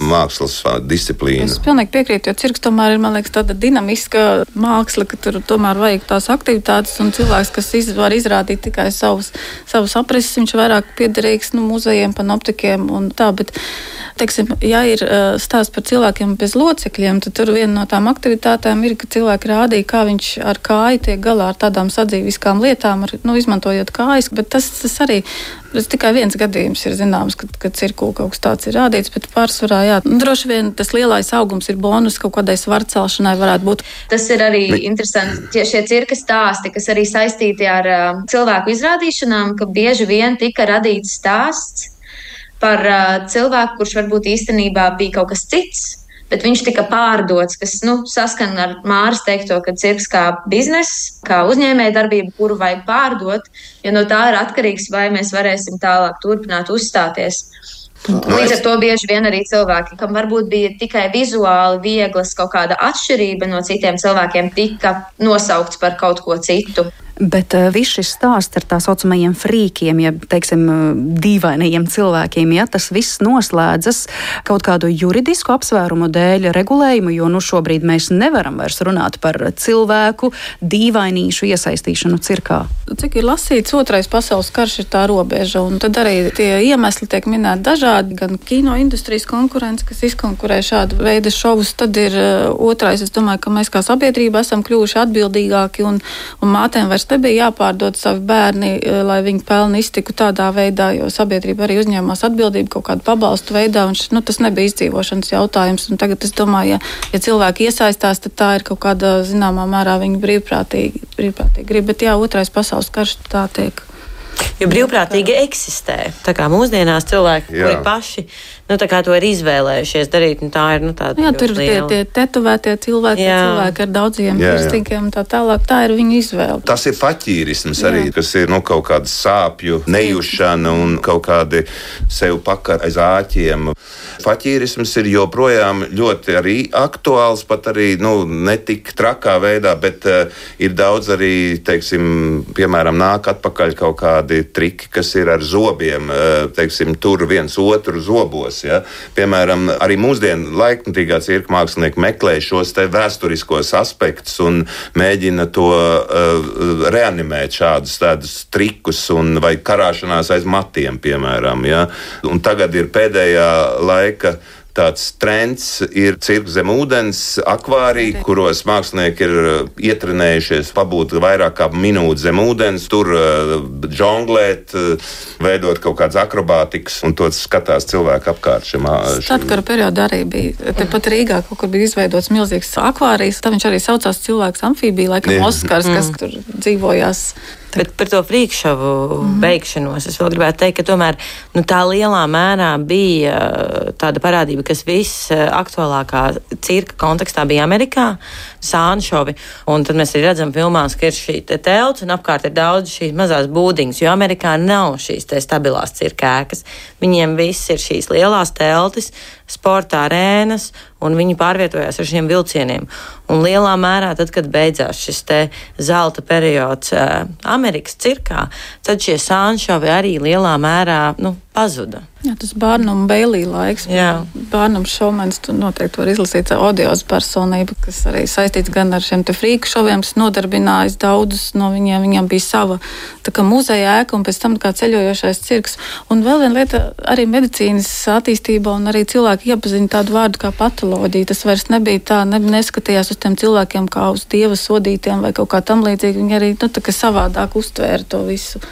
mākslas disciplīnu.
Es pilnīgi piekrītu, jo cirks tomēr ir, liekas, tāda dinamiska māksla, ka tur tomēr vajag tās aktivitātes, un cilvēks, kas iz, var izrādīt tikai savus, savus aprises, viņš vairāk piederīgs nu, muzejiem, panoptikiem un tā, bet, teiksim, ja ir stāsts par cilvēkiem bez locekļiem, tad tur viena no tām aktivitātēm ir, ka cilvēki rādīja, kā viņš ar kāju tiek galā ar tādām sadzīviskām lietām, ar, nu, izmantojot kājas, bet tas, tas arī Tas tikai viens gadījums ir zināms, kad, kad cirkulā kaut kas tāds ir rādīts, bet pārsvarā jā, nu, droši vien tas lielais augums ir bonus kaut kādai svaru celšanai varētu būt.
Tas ir arī interesanti, tie šie cirka stāsti, kas arī saistīti ar uh, cilvēku izrādīšanām, ka bieži vien tika radīts stāsts par uh, cilvēku, kurš varbūt īstenībā bija kaut kas cits bet viņš tika pārdots, kas nu, saskana ar Māras teikto, ka cirks kā bizness, kā uzņēmēja darbība, kuru vajag pārdot, jo no tā ir atkarīgs, vai mēs varēsim tālāk turpināt uzstāties. Nu, Līdz ar to bieži vien arī cilvēki, kam varbūt bija tikai vizuāli vieglas kaut kāda atšķirība no citiem cilvēkiem, tika nosaukts par kaut ko citu.
Bet uh, viss šis stāsts ar tā saucamajiem frīkiem, ja teiksim, uh, dīvainajiem cilvēkiem, ja tas viss noslēdzas kaut kādu juridisku apsvērumu dēļ, regulējumu, jo nu šobrīd mēs nevaram vairs runāt par cilvēku dīvainīšu iesaistīšanu cirkā.
Cik ir lasīts, otrais pasaules karš ir tā robeža, un tad arī tie iemesli tiek minēti dažādi, gan kino industrijas konkurence, kas izkonkurē šādu veidu šovus, tad ir uh, otrais, es domāju, ka mēs kā sabiedrība esam kļuvuši atbildīgāki un, un mātēm vairs mums nebija jāpārdod savi bērni, eh, lai viņi pelna iztiku tādā veidā, jo sabiedrība arī uzņēmās atbildību kaut kādu pabalstu veidā, un šis, nu, tas nebija izdzīvošanas jautājums. Un tagad es domāju, ja, ja cilvēki iesaistās, tad tā ir kaut kāda zināmā mērā viņa brīvprātīgi, brīvprātīgi grib. Bet jā, otrais pasaules karš tā tiek
Jo brīvprātīgi eksistē. Tā kā mūsdienās cilvēki, Jā. kuri paši nu, to ir izvēlējušies darīt, nu, tā ir nu, tāda.
Jā, tur ir tie, tie tetovētie cilvēki, jā. cilvēki ar daudziem pirstīgiem un tā tālāk. Tā ir viņu izvēle.
Tas ir faķīrisms arī, kas ir nu, kaut kāda sāpju nejušana un kaut kādi sev pakar aiz āķiem. Faķīrisms ir joprojām ļoti arī aktuāls, pat arī nu, ne tik trakā veidā, bet uh, ir daudz arī, teiksim, piemēram, nāk atpakaļ kaut kādi triki, kas ir ar zobiem, uh, teiksim, tur viens otru zobos ciemos. Ja? Piemēram, arī mūsdienu laikmatīgā cirka mākslinieki meklē šos vēsturiskos aspektus un mēģina to uh, reanimēt, šādus tādus trikus un, vai karāšanās aiz matiem, piemēram. Ja? Un tagad ir pēdējā laika tāds trends ir cirks zem ūdens, akvārija, kuros mākslinieki ir uh, ietrenējušies pabūt vairāk kā minūti zem ūdens, tur uh, žonglēt, uh, veidot kaut kādas akrobātikas, un to skatās cilvēki apkārt šim.
Starpkara periodā arī bija, tepat Rīgā kaut kur bija izveidots milzīgs akvārijas, tā viņš arī saucās cilvēks amfībija, laikam Oskars, kas mm. tur dzīvojās.
Bet par to frīkšavu mm. beigšanos es vēl gribētu teikt, ka tomēr nu, tā lielā mērā bija uh, tāda parādība, kas visaktuālākā cirka kontekstā bija Amerikā - sānšovi. Un tad mēs arī redzam filmās, ka ir šī te telts un apkārt ir daudz šīs mazās būdiņas, jo Amerikā nav šīs stabilās cirka ēkas. Viņiem viss ir šīs lielās teltis, sporta arēnas, un viņi pārvietojās ar šiem vilcieniem. Un lielā mērā, tad, kad beidzās šis zelta periods uh, Amerikas cirkā, tad šie sānšovi arī lielā mērā nu, pazuda.
Jā, tas Bārnuma Beilija laiks. Bārnums šovmenis, tu noteikti var izlasīt audios personību, kas arī saistīts gan ar šiem te frīku šoviem, kas nodarbinājis daudzus no viņiem. Viņam bija sava tā kā muzeja ēka un pēc tam kā ceļojošais cirks. Un vēl viena lieta arī medicīnas attīstība un arī cilvēki iepaziņa tādu vārdu kā patoloģija. Tas vairs nebija tā, ne, neskatījās uz tiem cilvēkiem kā uz dieva sodītiem vai kaut kā tam līdzīgi. Viņi arī nu, savādāk uztvēra to visu.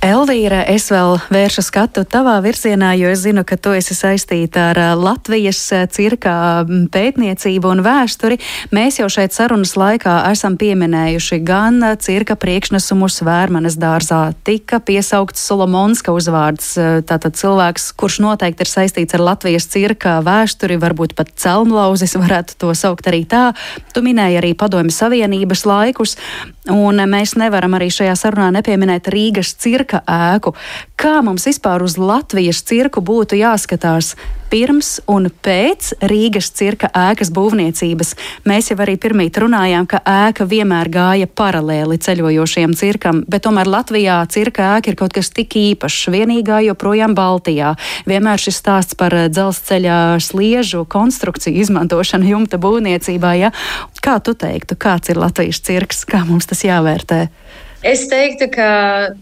Elvīra, es vēl vēršu skatu tavā virzienā, jo es zinu, ka tu esi saistīta ar Latvijas cirkā pētniecību un vēsturi. Mēs jau šeit sarunas laikā esam pieminējuši gan cirka priekšnesumus Vērmanes dārzā, tika piesaukts Solomonska uzvārds, tātad cilvēks, kurš noteikti ir saistīts ar Latvijas cirka vēsturi, varbūt pat celmlauzis varētu to saukt arī tā. Tu minēji arī Padomju Savienības laikus, un mēs nevaram arī šajā sarunā nepieminēt Rīgas cirka cirka ēku. Kā mums vispār uz Latvijas cirku būtu jāskatās pirms un pēc Rīgas cirka ēkas būvniecības? Mēs jau arī pirmīt runājām, ka ēka vienmēr gāja paralēli ceļojošiem cirkam, bet tomēr Latvijā cirka ēka ir kaut kas tik īpašs, vienīgā joprojām Baltijā. Vienmēr šis stāsts par dzelzceļa sliežu konstrukciju izmantošanu jumta būvniecībā. Ja? Kā tu teiktu, kāds ir Latvijas cirks, kā mums tas jāvērtē?
Es teiktu, ka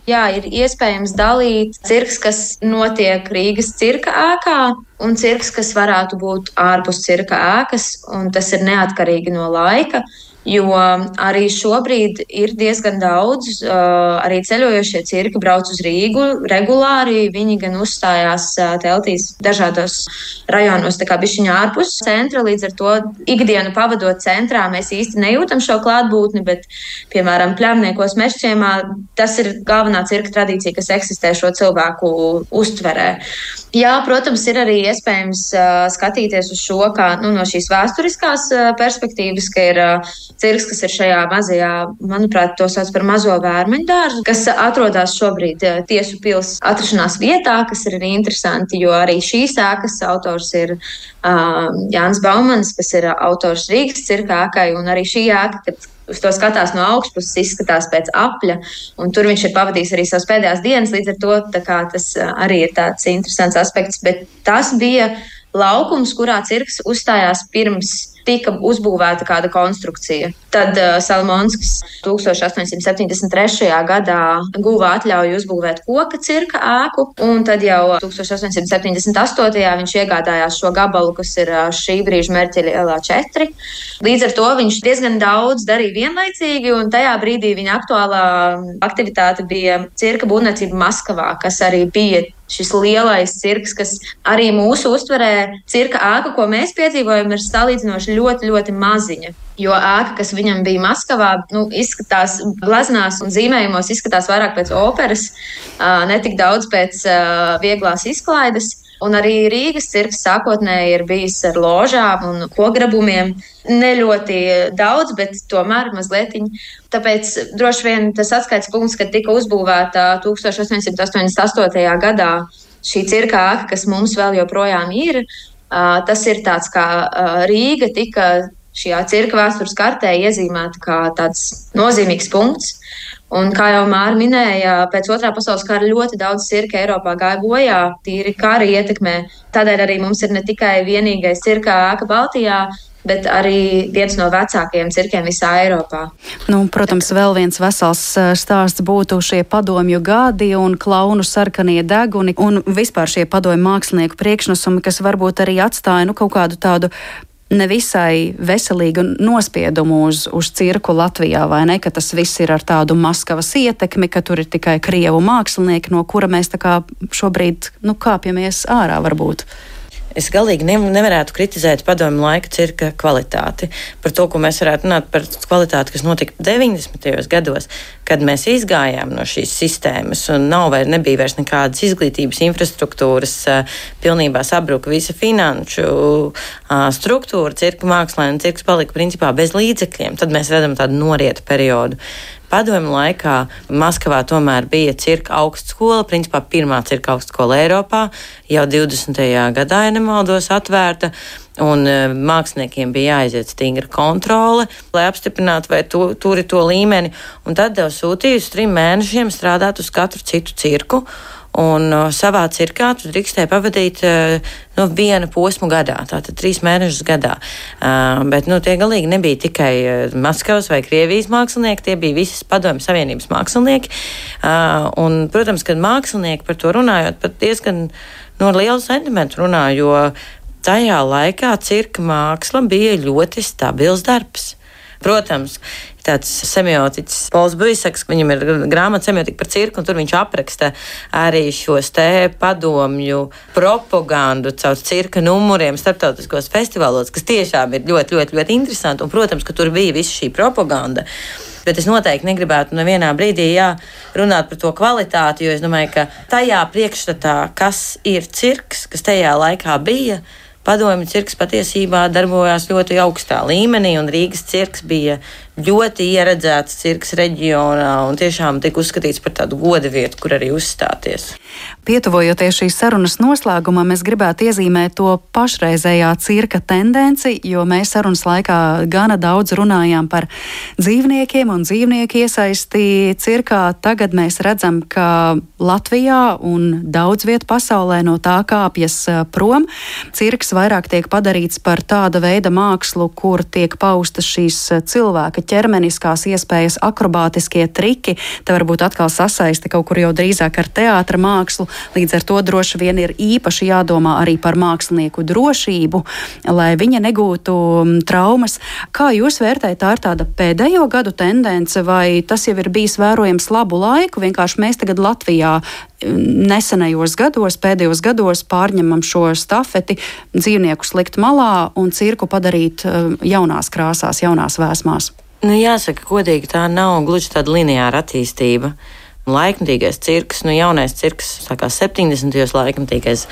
jā, ir iespējams dalīt cirks, kas notiek Rīgas cirka ēkā, un cirks, kas varētu būt ārpus cirka ēkas, un tas ir neatkarīgi no laika. Jo arī šobrīd ir diezgan daudz, arī ceļojošie cirki brauc uz Rīgu regulāri. Viņi gan uzstājās teltīs dažādos rajonos, tā kā bišķiņā ārpus centra. Līdz ar to ikdienu pavadot centrā, mēs īsti nejūtam šo klātbūtni, bet, piemēram, pļāvniekos mešķiemā tas ir galvenā cirka tradīcija, kas eksistē šo cilvēku uztverē. Jā, protams, ir arī iespējams uh, skatīties uz šo kā nu, no šīs vēsturiskās uh, perspektīvas, ka ir uh, cirks, kas ir šajā mazajā, manuprāt, to sauc par mazo vērmeņu dārzu, kas atrodas šobrīd uh, Tiesu pils atrašanās vietā, kas ir arī interesanti, jo arī šīs ēkas autors ir uh, Jānis Baumans, kas ir autors Rīgas cirka ēkai, un arī šī ēka, kad uz to skatās no augšpuses, izskatās pēc apļa. Tur viņš ir pavadījis arī savas pēdējās dienas, līdz ar to tas arī ir tāds interesants aspekts. Bet tas bija laukums, kurā cirks uzstājās pirms tika uzbūvēta kāda konstrukcija. Tad uh, Salmonskis 1873. gadā guva atļauju uzbūvēt koka cirka ēku, un tad jau 1878. viņš iegādājās šo gabalu, kas ir uh, šī brīža mērķeļa ielā 4. Līdz ar to viņš diezgan daudz darīja vienlaicīgi, un tajā brīdī viņa aktuālā aktivitāte bija cirka būvniecība Maskavā, kas arī bija šis lielais cirks, kas arī mūsu uztverē, cirka ēka, ko mēs piedzīvojam, ir salīdzinoši ļoti, ļoti maziņa. Jo ēka, kas viņam bija Maskavā, nu, izskatās gleznās un zīmējumos, izskatās vairāk pēc operas, ne tik daudz pēc vieglās izklaides. Un arī Rīgas cirks sākotnēji ir bijis ar ložām un kograbumiem. Ne ļoti daudz, bet tomēr mazliet. Tāpēc droši vien tas atskaites punkts, kad tika uzbūvēta 1888. gadā šī cirka ēka, kas mums vēl joprojām ir, tas ir tāds kā Rīga tika šajā cirka vēstures kartē iezīmēta kā tāds nozīmīgs punkts. Un, kā jau Mārta minēja, pēc otrā pasaules kara ļoti daudz cirka Eiropā gāja bojā, tīri kara ietekmē. Tādēļ arī mums ir ne tikai vienīgais cirka ēka Baltijā, bet arī viens no vecākajiem cirkiem visā Eiropā.
Nu, protams, vēl viens vesels stāsts būtu šie padomju gadi un klaunu sarkanie deguni un vispār šie padomju mākslinieku priekšnesumi, kas varbūt arī atstāja nu, kaut kādu tādu nevisai veselīgu nospiedumu uz, uz cirku Latvijā, vai ne? Ka tas viss ir ar tādu Maskavas ietekmi, ka tur ir tikai krievu mākslinieki, no kura mēs tā kā šobrīd nu, kāpjamies ārā varbūt.
Es galīgi ne, nevarētu kritizēt padomu laika cirka kvalitāti. Par to, ko mēs varētu runāt par kvalitāti, kas notika 90. gados, kad mēs izgājām no šīs sistēmas un nav vairs, nebija vairs nekādas izglītības infrastruktūras, pilnībā sabruka visa finanšu struktūra, cirka mākslā, un cirks palika principā bez līdzekļiem. Tad mēs redzam tādu norietu periodu. Padomju laikā Maskavā tomēr bija cirka augstskola, principā pirmā cirka augstskola Eiropā, jau 20. gadā, ja nemaldos, atvērta. Un e, māksliniekiem bija jāaiziet stingra kontrole, lai apstiprinātu, vai tu, tur ir to līmeni. Un tad jau sūtīja uz trim mēnešiem strādāt uz katru citu cirku. Un uh, savā cirkā tu drīkstēji pavadīt uh, nu, vienu posmu gadā, tātad trīs mēnešus gadā. Uh, bet nu, tie galīgi nebija tikai uh, Maskavas vai Krievijas mākslinieki, tie bija visas Padomju Savienības mākslinieki. Uh, un, protams, kad mākslinieki par to runājot, pat diezgan nu, lielu sentimentu runā, jo tajā laikā cirka māksla bija ļoti stabils darbs. Protams, tāds semiotiķis Pols Buisaks, viņam ir grāmata semiotika par cirku, un tur viņš apraksta arī šos te padomju propagandu caur cirka numuriem starptautiskos festivālos, kas tiešām ir ļoti, ļoti, ļoti interesanti, un, protams, ka tur bija visa šī propaganda. Bet es noteikti negribētu nevienā brīdī jā, runāt par to kvalitāti, jo es domāju, ka tajā priekšstatā, kas ir cirks, kas tajā laikā bija, padomju cirks patiesībā darbojās ļoti augstā līmenī, un Rīgas cirks bija ļoti ieredzēts cirks reģionā un tiešām tika uzskatīts par tādu goda vietu, kur arī uzstāties.
Pietuvojoties šīs sarunas noslēgumam, es gribētu iezīmēt to pašreizējā cirka tendenci, jo mēs sarunas laikā gana daudz runājām par dzīvniekiem un dzīvnieku iesaisti cirkā. Tagad mēs redzam, ka Latvijā un daudz vietu pasaulē no tā kāpjas prom. Cirks vairāk tiek padarīts par tāda veida mākslu, kur tiek paustas šīs cilvēka ķermeniskās iespējas, akrobātiskie triki, te varbūt atkal sasaisti kaut kur jau drīzāk ar teātra mākslu. Līdz ar to droši vien ir īpaši jādomā arī par mākslinieku drošību, lai viņa negūtu mm, traumas. Kā jūs vērtējat, tā ir tāda pēdējo gadu tendence, vai tas jau ir bijis vērojams labu laiku? Vienkārši mēs tagad Latvijā nesenajos gados, pēdējos gados pārņemam šo stafeti, dzīvnieku likt malā un cirku padarīt mm, jaunās krāsās, jaunās vēsmās.
Nu, jāsaka, godīgi, tā nav gluži tāda lineāra attīstība. Laikmatīgais cirks, nu, jaunais cirks, sākās 70. laikmatīgais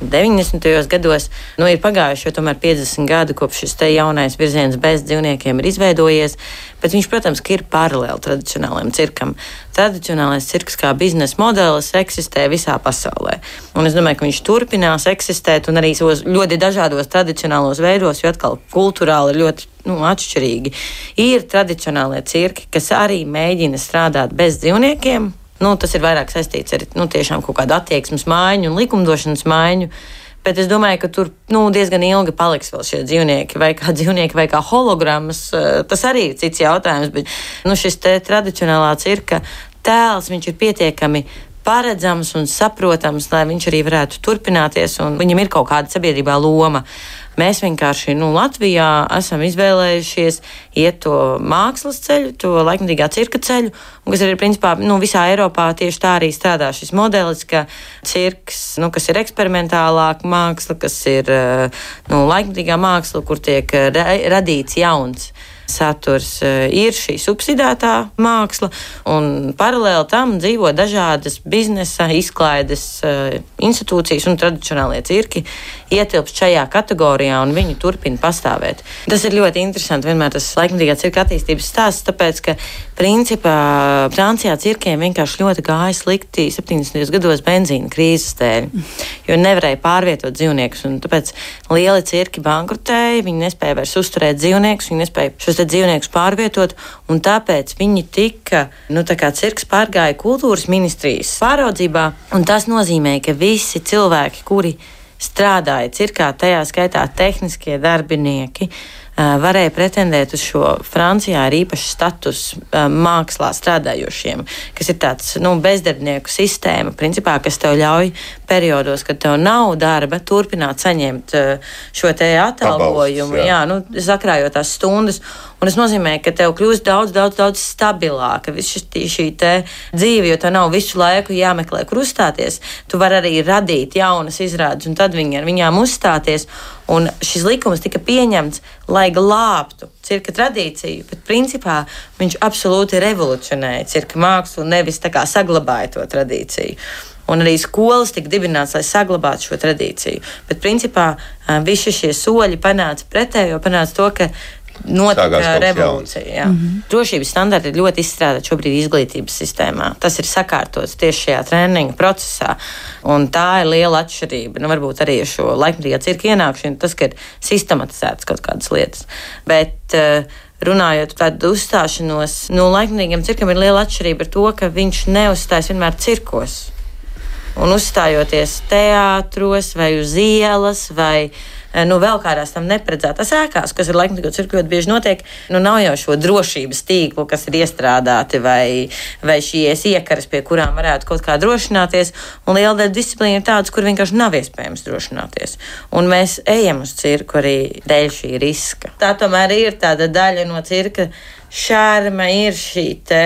90. gados. Nu, ir pagājuši jau tomēr 50 gadi, kopš šis te jaunais virziens bez dzīvniekiem ir izveidojies, bet viņš, protams, ir paralēli tradicionālajam cirkam. Tradicionālais cirks kā biznesa modelis eksistē visā pasaulē. Un es domāju, ka viņš turpinās eksistēt un arī savos ļoti dažādos tradicionālos veidos, jo atkal kultūrāli ir ļoti nu, atšķirīgi. Ir tradicionālie cirki, kas arī mēģina strādāt bez dzīvniekiem, Nu, tas ir vairāk saistīts ar nu, kaut kādu attieksmes maiņu un likumdošanas maiņu. Bet es domāju, ka tur nu, diezgan ilgi paliks vēl šie dzīvnieki, vai kā dzīvnieki, vai kā hologrammas. Tas arī ir cits jautājums. Bet nu, šis tradicionālā cirka tēls ir pietiekami paredzams un saprotams, lai viņš arī varētu turpināties, un viņam ir kaut kāda sabiedrībā loma. Mēs vienkārši nu, Latvijā esam izvēlējušies iet to mākslas ceļu, to laikmatīgā cirka ceļu, un kas ir principā nu, visā Eiropā tieši tā arī strādā šis modelis, ka cirks, nu, kas ir eksperimentālāka māksla, kas ir nu, laikmatīgā māksla, kur tiek radīts jauns saturs eh, ir šī subsidētā māksla, un paralēli tam dzīvo dažādas biznesa, izklaides eh, institūcijas un tradicionālie cirki ietilpst šajā kategorijā, un viņi turpina pastāvēt. Tas ir ļoti interesanti, vienmēr tas laikmatīgā cirka attīstības stāsts, tāpēc, ka principā Francijā cirkiem vienkārši ļoti gāja slikti 70. gados benzīna krīzes dēļ, jo nevarēja pārvietot dzīvniekus, tāpēc lieli cirki bankrotēja, viņi nespēja vairs uzturēt dzīvniekus, viņi nespēja šos dzīvniekus pārvietot, un tāpēc viņi tika, nu, tā kā cirks pārgāja kultūras ministrijas pāraudzībā, un tas nozīmē, ka visi cilvēki, kuri strādāja cirkā, tajā skaitā tehniskie darbinieki, varēja pretendēt uz šo Francijā ar īpašu statusu mākslā strādājošiem, kas ir tāds nu, bezdarbnieku sistēma, principā, kas tev ļauj periodos, kad tev nav darba, turpināt saņemt šo te atalgojumu, jā. Jā, nu, sakrājot tās stundas. Un tas nozīmē, ka tev kļūst daudz, daudz, daudz stabilāka šī, šī dzīve, jo tev nav visu laiku jāmeklē, kur uzstāties. Tu vari arī radīt jaunas izrādes, un tad viņi ar viņām uzstāties. Un šis likums tika pieņemts, lai glābtu cirka tradīciju, bet principā viņš absolūti revolucionēja cirka mākslu un nevis saglabāja to tradīciju. Un arī skolas tika dibināts, lai saglabātu šo tradīciju. Bet, principā, visi šie soļi panāca pretējo, panāca to, ka notika revolūcija. Mm -hmm. Drošības standarti ir ļoti izstrādāti šobrīd izglītības sistēmā. Tas ir sakārtots tieši šajā treniņa procesā. Un tā ir liela atšķirība. Nu, varbūt arī ar šo laikmatīgā cirka ienākšanu, tas, ka ir sistematizētas kaut kādas lietas. Bet, uh, runājot par tādu uzstāšanos, nu, laikmatīgam cirkam ir liela atšķirība ar to, ka viņš neuzstājas vienmēr cirkos. Un uzstājoties teātros vai uz ielas vai Eh, nu, vēl kādās tam neparedzētās ēkās, kas ir laikmatīgo cirku ļoti bieži notiek. Nu, nav jau šo drošības tīklu, kas ir iestrādāti, vai, vai šīs iekaras, pie kurām varētu kaut kā drošināties. Un liela daļa disciplīna ir tādas, kur vienkārši nav iespējams drošināties. Un mēs ejam uz cirku arī dēļ šī riska. Tā tomēr ir tāda daļa no cirka šārma ir šī te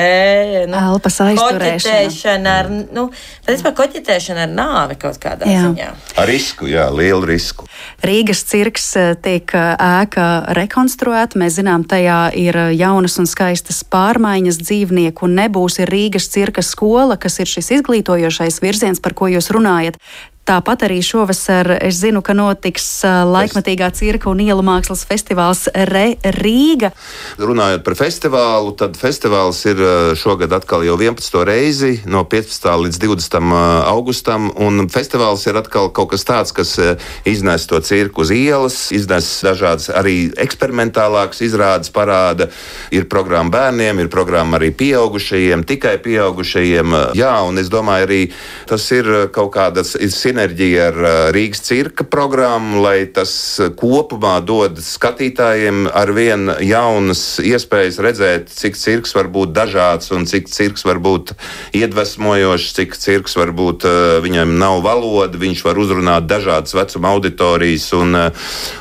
nu, elpas aizturēšana.
Ar, nu, principā, koķetēšana ar nāvi kaut kādā jā. ziņā.
Ar risku, jā, lielu risku.
Rīgas cirks eh, tiek eh, ēka rekonstruēta. Mēs zinām, tajā ir eh, jaunas un skaistas pārmaiņas dzīvnieku un nebūs ir Rīgas cirka skola, kas ir šis izglītojošais virziens, par ko jūs runājat. Tāpat arī šovasar es zinu, ka notiks laikmatīgā cirka un ielu mākslas festivāls Re Rīga.
Runājot par festivālu, tad festivāls ir šogad atkal jau 11. reizi no 15. līdz 20. augustam. Un festivāls ir atkal kaut kas tāds, kas iznes to cirku uz ielas, iznes dažādas arī eksperimentālākas izrādes, parāda. Ir programma bērniem, ir programma arī pieaugušajiem, tikai pieaugušajiem. Jā, un es domāju, arī tas ir kaut kādas. Ir sinerģija ar Rīgas cirka programmu, lai tas kopumā dod skatītājiem ar vien jaunas iespējas redzēt, cik cirks var būt dažāds un cik cirks var būt iedvesmojošs, cik cirks var būt viņam nav valoda, viņš var uzrunāt dažādas vecuma auditorijas, un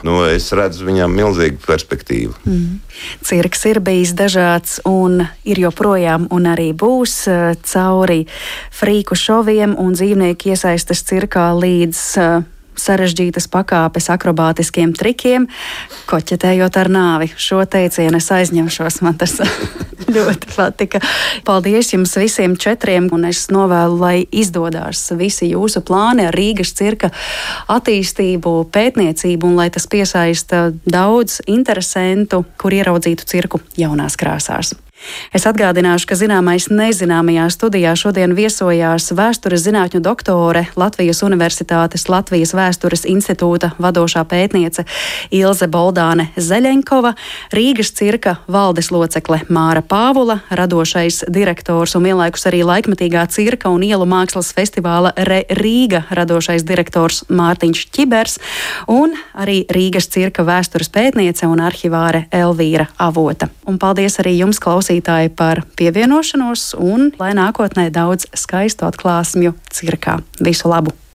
nu, es redzu viņam milzīgu perspektīvu. Mm.
Cirks ir bijis dažāds un ir joprojām un arī būs cauri frīku šoviem un dzīvnieku iesaistas cirkā kā līdz uh, sarežģītas pakāpes akrobātiskiem trikiem, koķetējot ar nāvi. Šo teicienu es aizņemšos, man tas ļoti patika. Paldies jums visiem četriem, un es novēlu, lai izdodas visi jūsu plāni ar Rīgas cirka attīstību, pētniecību, un lai tas piesaista daudz interesantu, kur ieraudzītu cirku jaunās krāsās. Es atgādināšu, ka zināmais nezināmajā studijā šodien viesojās vēstures zinātņu doktore Latvijas Universitātes Latvijas vēstures institūta vadošā pētniece Ilze Boldāne Zeļenkova, Rīgas cirka valdes locekle Māra Pāvula, radošais direktors un vienlaikus arī laikmatīgā cirka un ielu mākslas festivāla Re Rīga radošais direktors Mārtiņš Čibers un arī Rīgas cirka vēstures pētniece un arhivāre Elvīra Avota. Un paldies arī jums, klausītājiem! Klausītāji par pievienošanos un lai nākotnē daudz skaistu atklāsmju cirkā. Visu labu!